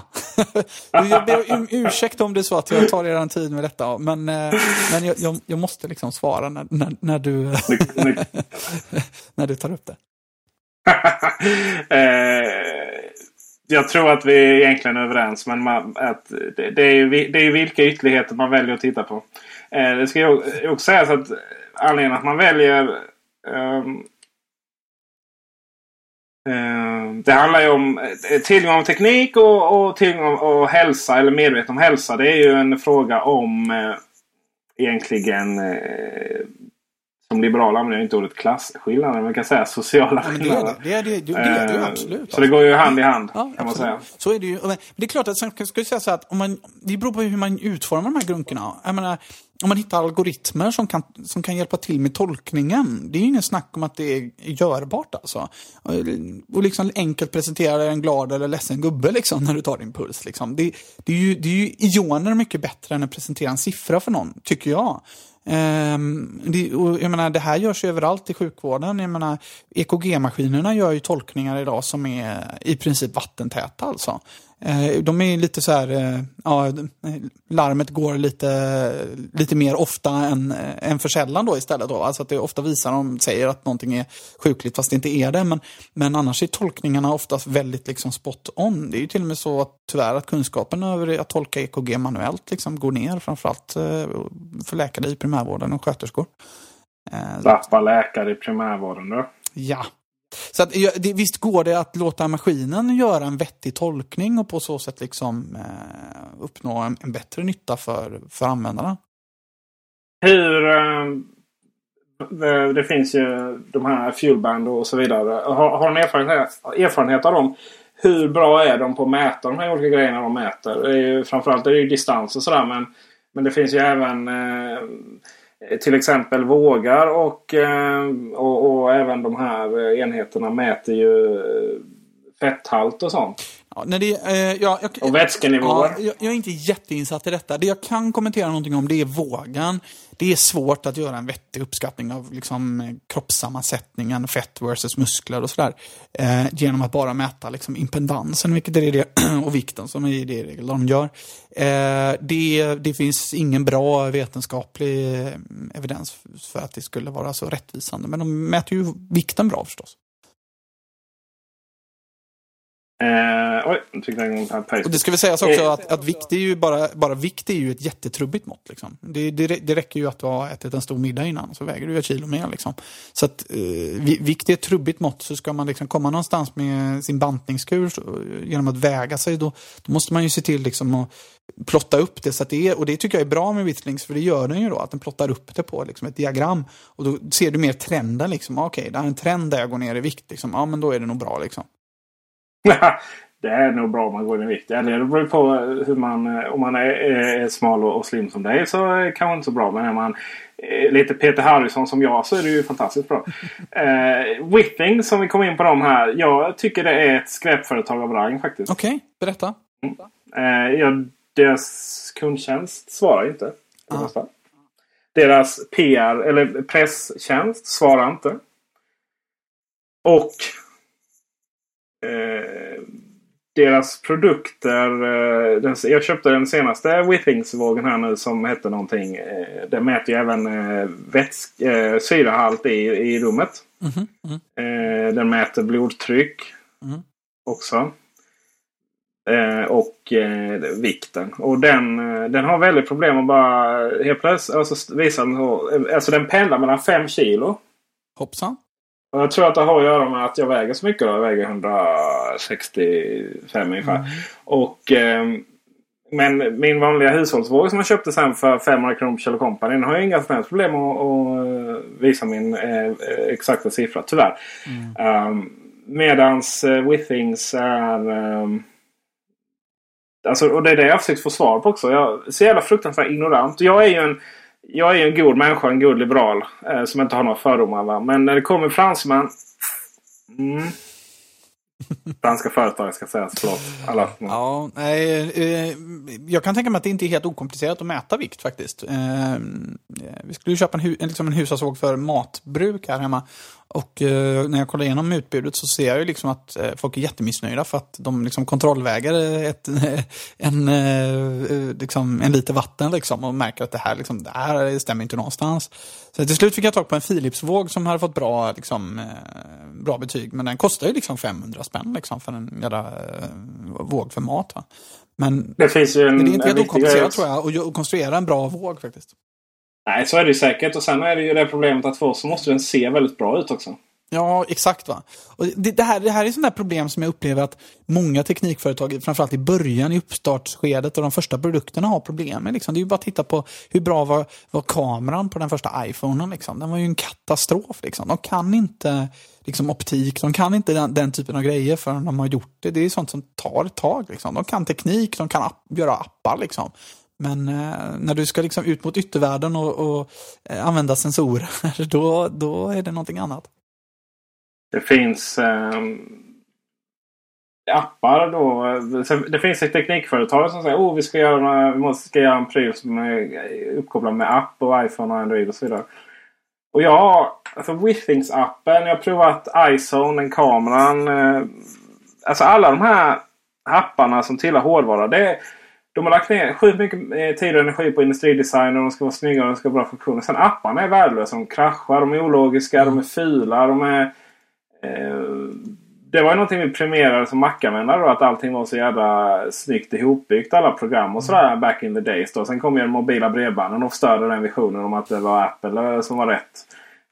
jag ber om ursäkt om det är så att jag tar er tid med detta. Men, eh, men jag, jag, jag måste liksom svara när, när, när, du, när du tar upp det. eh, jag tror att vi är egentligen överens. Men man, att det, det, är det är vilka ytterligheter man väljer att titta på. Eh, det ska ju också sägas att anledningen att man väljer um, Eh, det handlar ju om eh, tillgång till teknik och, och tillgång och hälsa eller medveten om hälsa. Det är ju en fråga om eh, egentligen som liberal använder jag inte ordet klasskillnader. Men man kan säga sociala ja, skillnader. Det är det, det, det, det, är det ju absolut. Så det går ju hand i hand ja, kan man absolut. säga. Så är det ju. Men det är klart att sen ska jag säga så att om man, det beror på hur man utformar de här grunkorna. Jag menar, om man hittar algoritmer som kan, som kan hjälpa till med tolkningen. Det är ju ingen snack om att det är görbart alltså. Och liksom enkelt presentera en glad eller ledsen gubbe liksom när du tar din puls. Liksom. Det, det, är ju, det är ju ioner mycket bättre än att presentera en siffra för någon, tycker jag. Um, det, och jag menar, det här görs ju överallt i sjukvården. Jag menar, EKG-maskinerna gör ju tolkningar idag som är i princip vattentäta. Alltså. Uh, de är lite så här, uh, ja, larmet går lite, lite mer ofta än, än för sällan då istället. Då. Alltså att det ofta visar de säger att någonting är sjukligt fast det inte är det. Men, men annars är tolkningarna oftast väldigt liksom spot on. Det är ju till och med så att tyvärr att kunskapen över att tolka EKG manuellt liksom går ner. Framförallt för läkare i primärvården och sköterskor. Lappa läkare i primärvården då? Ja. Så att, det, visst går det att låta maskinen göra en vettig tolkning och på så sätt liksom eh, uppnå en, en, bättre nytta för, för användarna. Hur... Eh, det, det, finns ju de här Fuelband och så vidare. Har, har ni erfarenhet, erfarenhet av dem? Hur bra är de på att mäta de här olika grejerna de mäter? Det är ju, framförallt är det ju distans och sådär men, men det finns ju även eh, till exempel vågar och, och, och, även de här enheterna mäter ju fetthalt och sånt. Ja, när det, eh, ja, jag, och vätskenivåer. Ja, jag, jag, är inte jätteinsatt i detta. Det jag kan kommentera någonting om det är vågan. Det är svårt att göra en vettig uppskattning av liksom, kroppssammansättningen, fett versus muskler och sådär. Eh, genom att bara mäta liksom, impedansen, vilket är det, och vikten som är det regel de gör. Eh, det, det finns ingen bra vetenskaplig eh, evidens för att det skulle vara så rättvisande. Men de mäter ju vikten bra förstås. Eh, oj, nu fick jag igång pace. Och det ska väl sägas också att, att vikt är ju bara, bara vikt är ju ett jättetrubbigt mått. Liksom. Det, det, det räcker ju att du har ätit en stor middag innan så väger du ett kilo mer. Liksom. Så att eh, vikt är ett trubbigt mått så ska man liksom komma någonstans med sin bantningskur så, genom att väga sig då, då måste man ju se till liksom att plotta upp det. Så att det är, och det tycker jag är bra med Withlings för det gör den ju då att den plottar upp det på liksom, ett diagram. Och då ser du mer trenden. Liksom. Okej, okay, det är en trend där jag går ner i vikt. Liksom. Ja, men då är det nog bra. Liksom. det är nog bra om man går ner i vikt. Eller det beror på hur man... Om man är, är smal och slim som dig så kanske inte så bra. Men är man lite Peter Harrison som jag så är det ju fantastiskt bra. eh, Whipping som vi kom in på dem här. Jag tycker det är ett skräpföretag av rang faktiskt. Okej, okay, berätta. Mm. Eh, ja, deras kundtjänst svarar inte. Ah. Deras PR eller presstjänst svarar inte. Och Eh, deras produkter. Eh, den, jag köpte den senaste Withings-vågen här nu som hette någonting. Eh, den mäter ju även eh, vätsk, eh, syrahalt i, i rummet. Mm -hmm. den mäter blodtryck mm. också. och vikten. Och den, den har väldigt problem att bara helt plötsligt alltså, visa den, alltså den pendlar mellan 5 kilo. Hoppsan. Jag tror att det har att göra med att jag väger så mycket. Då. Jag väger 165 ungefär. Mm. Och, eh, men min vanliga hushållsvåg som jag köpte sen för 500 kronor på Kjell Company. har jag inga som helst problem att, att eh, visa min eh, exakta siffra. Tyvärr. Mm. Um, medans uh, Withings är... Um, alltså, och det är det jag försökt få svar på också. Jag är så jävla fruktansvärt ignorant. Jag är ju en jag är en god människa, en god liberal. Eh, som inte har några fördomar. Va? Men när det kommer fransmän. Mm. Franska företag ska sägas, förlåt. Alla. Ja, eh, jag kan tänka mig att det inte är helt okomplicerat att mäta vikt faktiskt. Eh, vi skulle ju köpa en, hu liksom en hushållsvåg för matbruk här hemma. Och eh, när jag kollar igenom utbudet så ser jag ju liksom att eh, folk är jättemissnöjda för att de liksom kontrollväger ett, en, eh, liksom, en liter vatten liksom och märker att det här, liksom, det här stämmer inte någonstans. Så till slut fick jag tag på en Philips-våg som hade fått bra, liksom, eh, bra betyg. Men den kostar ju liksom 500 spänn liksom, för en jävla eh, våg för mat. Va? Men Det finns ju en, det är inte helt okomplicerat tror jag att konstruera en bra våg faktiskt. Nej, så är det ju säkert. Och sen är det ju det problemet att för oss så måste den se väldigt bra ut också. Ja, exakt. va. Och det, det, här, det här är sådana problem som jag upplever att många teknikföretag, framförallt i början, i uppstartsskedet och de första produkterna har problem med. Liksom. Det är ju bara att titta på hur bra var, var kameran på den första iPhonen. Liksom. Den var ju en katastrof. Liksom. De kan inte liksom, optik, de kan inte den, den typen av grejer förrän de har gjort det. Det är sånt som tar ett tag. Liksom. De kan teknik, de kan app, göra appar. Liksom. Men eh, när du ska liksom ut mot yttervärlden och, och eh, använda sensorer, då, då är det någonting annat. Det finns eh, appar då. Det finns ett teknikföretag som säger oh, vi ska göra, vi måste ska göra en pryl som är uppkopplad med app och iPhone och Android och så vidare. Och jag, alltså Withings-appen, jag har provat iZone, den kameran. eh, Alltså alla de här apparna som tillhör hårdvara. Det, är de har lagt ner sjukt mycket eh, tid och energi på industridesign och de ska vara snygga och de ska ha bra funktioner. Sen apparna är värdelösa. De kraschar, de är ologiska, de är fula, de är... Eh, det var ju någonting vi premierade som Mac-användare att allting var så jävla snyggt ihopbyggt. Alla program och sådär back in the days. Då. Sen kom ju de mobila bredbanden och förstörde den visionen om att det var Apple som var rätt.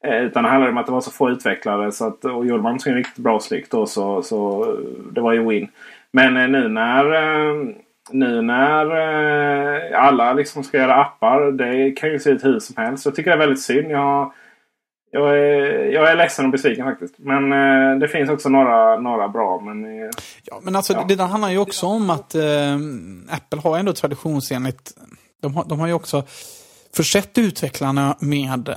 Eh, Utan det handlade om att det var så få utvecklare. Så att, och gjorde man någonting riktigt bra och snyggt då så, så eh, det var ju win. Men eh, nu när, eh, nu när eh, alla liksom ska göra appar. Det kan ju se ut hur som helst. Jag tycker det är väldigt synd. Jag, jag, är, jag är ledsen och besviken faktiskt. Men eh, det finns också några, några bra. Men, eh, Ja, men alltså, Ja. det där handlar ju också om att eh, Apple har ändå traditionsenligt, de har, de har ju också försett utvecklarna med eh,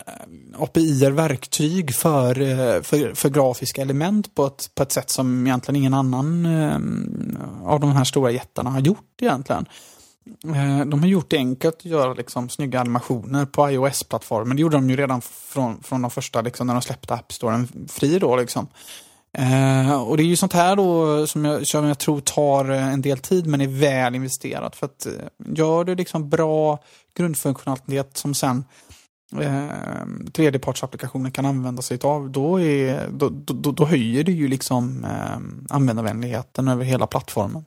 API-er, verktyg för, eh, för, för grafiska element på ett, på ett sätt som egentligen ingen annan eh, av de här stora jättarna har gjort egentligen. De har gjort det enkelt att göra liksom snygga animationer på iOS-plattformen. Det gjorde de ju redan från, från de första, liksom, när de släppte App Storen fri då. Liksom. Eh, och det är ju sånt här då som jag, som jag tror tar eh, en del tid men är väl investerat. För att eh, gör du liksom bra grundfunktionalitet som sen eh, tredjepartsapplikationer kan använda sig av, då, är, då, då, då, höjer det ju liksom eh, användarvänligheten över hela plattformen.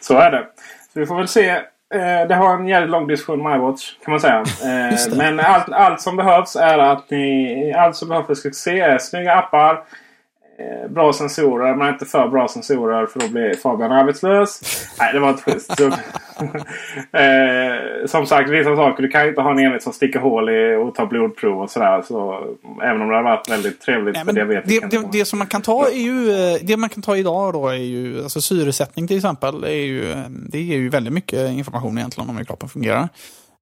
Så är det. Så vi får väl se. Eh, det har en jävligt lång diskussion med iWatch kan man säga. Eh, men allt, allt som behövs är att ni... Allt som behövs för succé är snygga appar. Eh, bra sensorer, men inte för bra sensorer för då blir Fabian arbetslös. Nej, det var inte schysst. Eh, som sagt, vissa saker. Du kan ju inte ha en enhet som sticker hål i och tar blodprov och sådär. Så, även om det har varit väldigt trevligt Nej, för diabetiker. det, det, det som man kan ta är ju, eh, det man kan ta idag då är ju, alltså syresättning till exempel, är ju, eh, det ger ju väldigt mycket information egentligen om hur kroppen fungerar.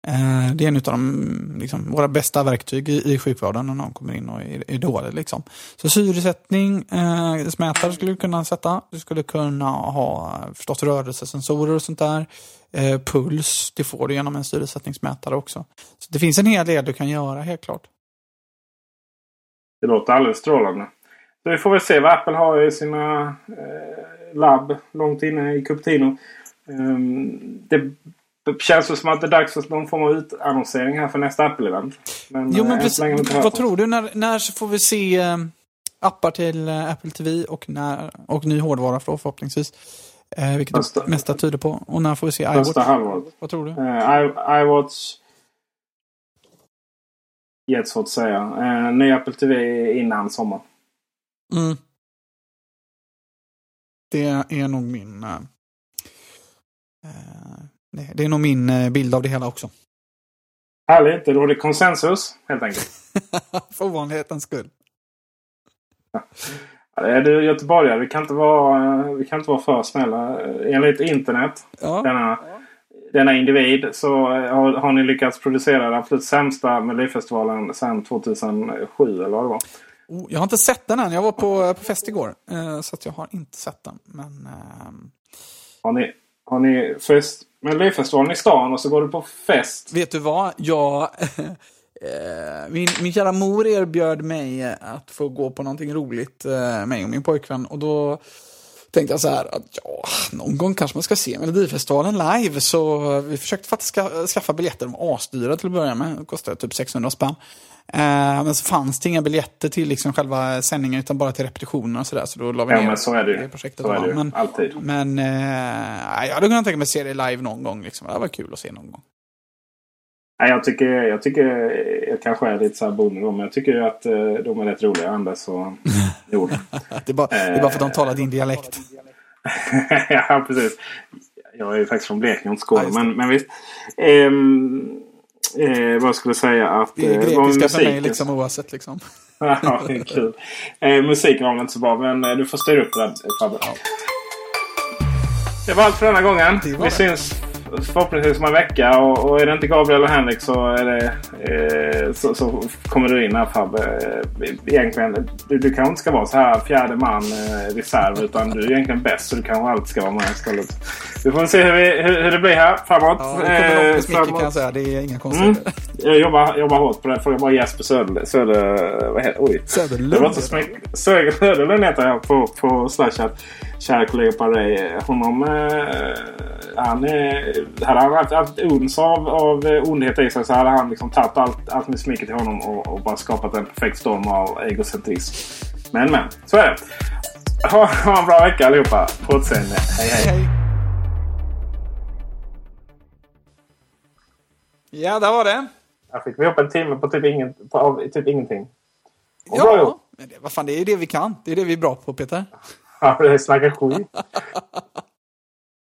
Eh, det är en av de, liksom, våra bästa verktyg i, i sjukvården när någon kommer in och är, är dålig. Liksom. Så syresättning, eh, smätare skulle du kunna sätta. Du skulle kunna ha eh, förstås rörelsesensorer och sånt där. Eh, puls, det får du genom en syresättningsmätare också. Så det finns en hel del du kan göra helt klart. Det låter alldeles strålande. Så vi får väl se vad Apple har i sina eh, labb långt inne i Cupertino. Um, det känns väl som att det är dags för någon form av utannonsering här för nästa Apple-event. Jo, eh, men precis, vad tror du? När, när så får vi se eh, appar till eh, Apple TV och, när, och ny hårdvara för, förhoppningsvis? Eh, vilket Första- det mesta tyder på. Och när får vi se Första iWatch? halvåret. Vad tror du? Eh, iWatch. Jättesvårt att säga. Eh, ny Apple TV innan sommar. Mm. Det är nog min... eh, det- är nog min eh, bild av det hela också. Härligt. Det råder konsensus helt enkelt. för ovanlighetens skull. Är du göteborgare. Vi kan inte vara, eh, vi kan inte vara för snälla. Eh, Enligt internet Ja. denna, denna individ så har, har ni lyckats producera den absolut sämsta Melodifestivalen sedan 2007 eller vad det var. Oh, jag har inte sett den än. Jag var på, på fest igår. eh, Så jag har inte sett den. Men... ehm, Har ni, har ni fest, Melodifestivalen i stan och så går du på fest. Vet du vad? Jag, eh, min, min kära mor erbjöd mig att få gå på någonting roligt, eh, mig och min pojkvän. Och då tänkte jag så här att ja, någon gång kanske man ska se Melodifestivalen live. Så vi försökte faktiskt ska, skaffa biljetter, de var asdyra till att börja med. Det kostade typ 600 spänn. Eh, men så fanns det inga biljetter till liksom själva sändningen utan bara till repetitioner och sådär. Så då la vi Ja, ner men så är det ju. projektet. Så är det. Men, Alltid. men eh, jag hade kunnat tänka mig att se det live någon gång. Liksom. Det var kul att se någon gång. Nej, jag tycker, jag tycker jag kanske är lite så här då, men jag tycker att eh, de är rätt roliga. Anders och Joel. Det är, bara, det är bara för att de talar din dialekt. ja, precis. Jag är ju faktiskt från Blekinge och inte Skåne. Ja, men, men visst. Ehm, eh, vad skulle jag säga? Att, Det är eh, grekiska för mig musiken- liksom oavsett liksom. ja, det är kul. Eh, musiken var väl inte så bra, men eh, du får styra upp det där Fabbe. Det var allt för denna gången. Vi det. syns förhoppningsvis om en vecka. Och, och är det inte Gabriel och Henrik så, är det, eh, så, så kommer du in här Fabbe. Eh, egentligen, du, du kanske inte ska vara så här fjärde man eh, reserv. Utan du är egentligen bäst så du kanske alltid ska vara med istället. Vi får se hur, vi, hur, det blir här framåt. Ja, det kommer långt Eh, med smicker framåt. kan jag säga. Det är inga Mm. konstigheter. Jag jobbar, jobbar hårt på det. Fråga bara Jesper Söder... Söder vad heter, oj. Söderlund. Det var inte Söderlund heter jag på, på Slashat. Kära kollega Parey. Honom... Eh, han, eh, hade han haft ett uns av, av ondhet i sig så hade han liksom tagit allt, allt med smicket till honom och, och bara skapat en perfekt storm av egocentrism. Men men, så är det. Ha, ha en bra vecka allihopa. På återseende. Hej hej. Hej. Ja, där var det. Här fick vi ihop en timme på typ, ingen, på, typ ingenting. Och Ja, men det, vad fan, det är det vi kan. Det är det vi är bra på, Peter. Ja, det är snacka skit.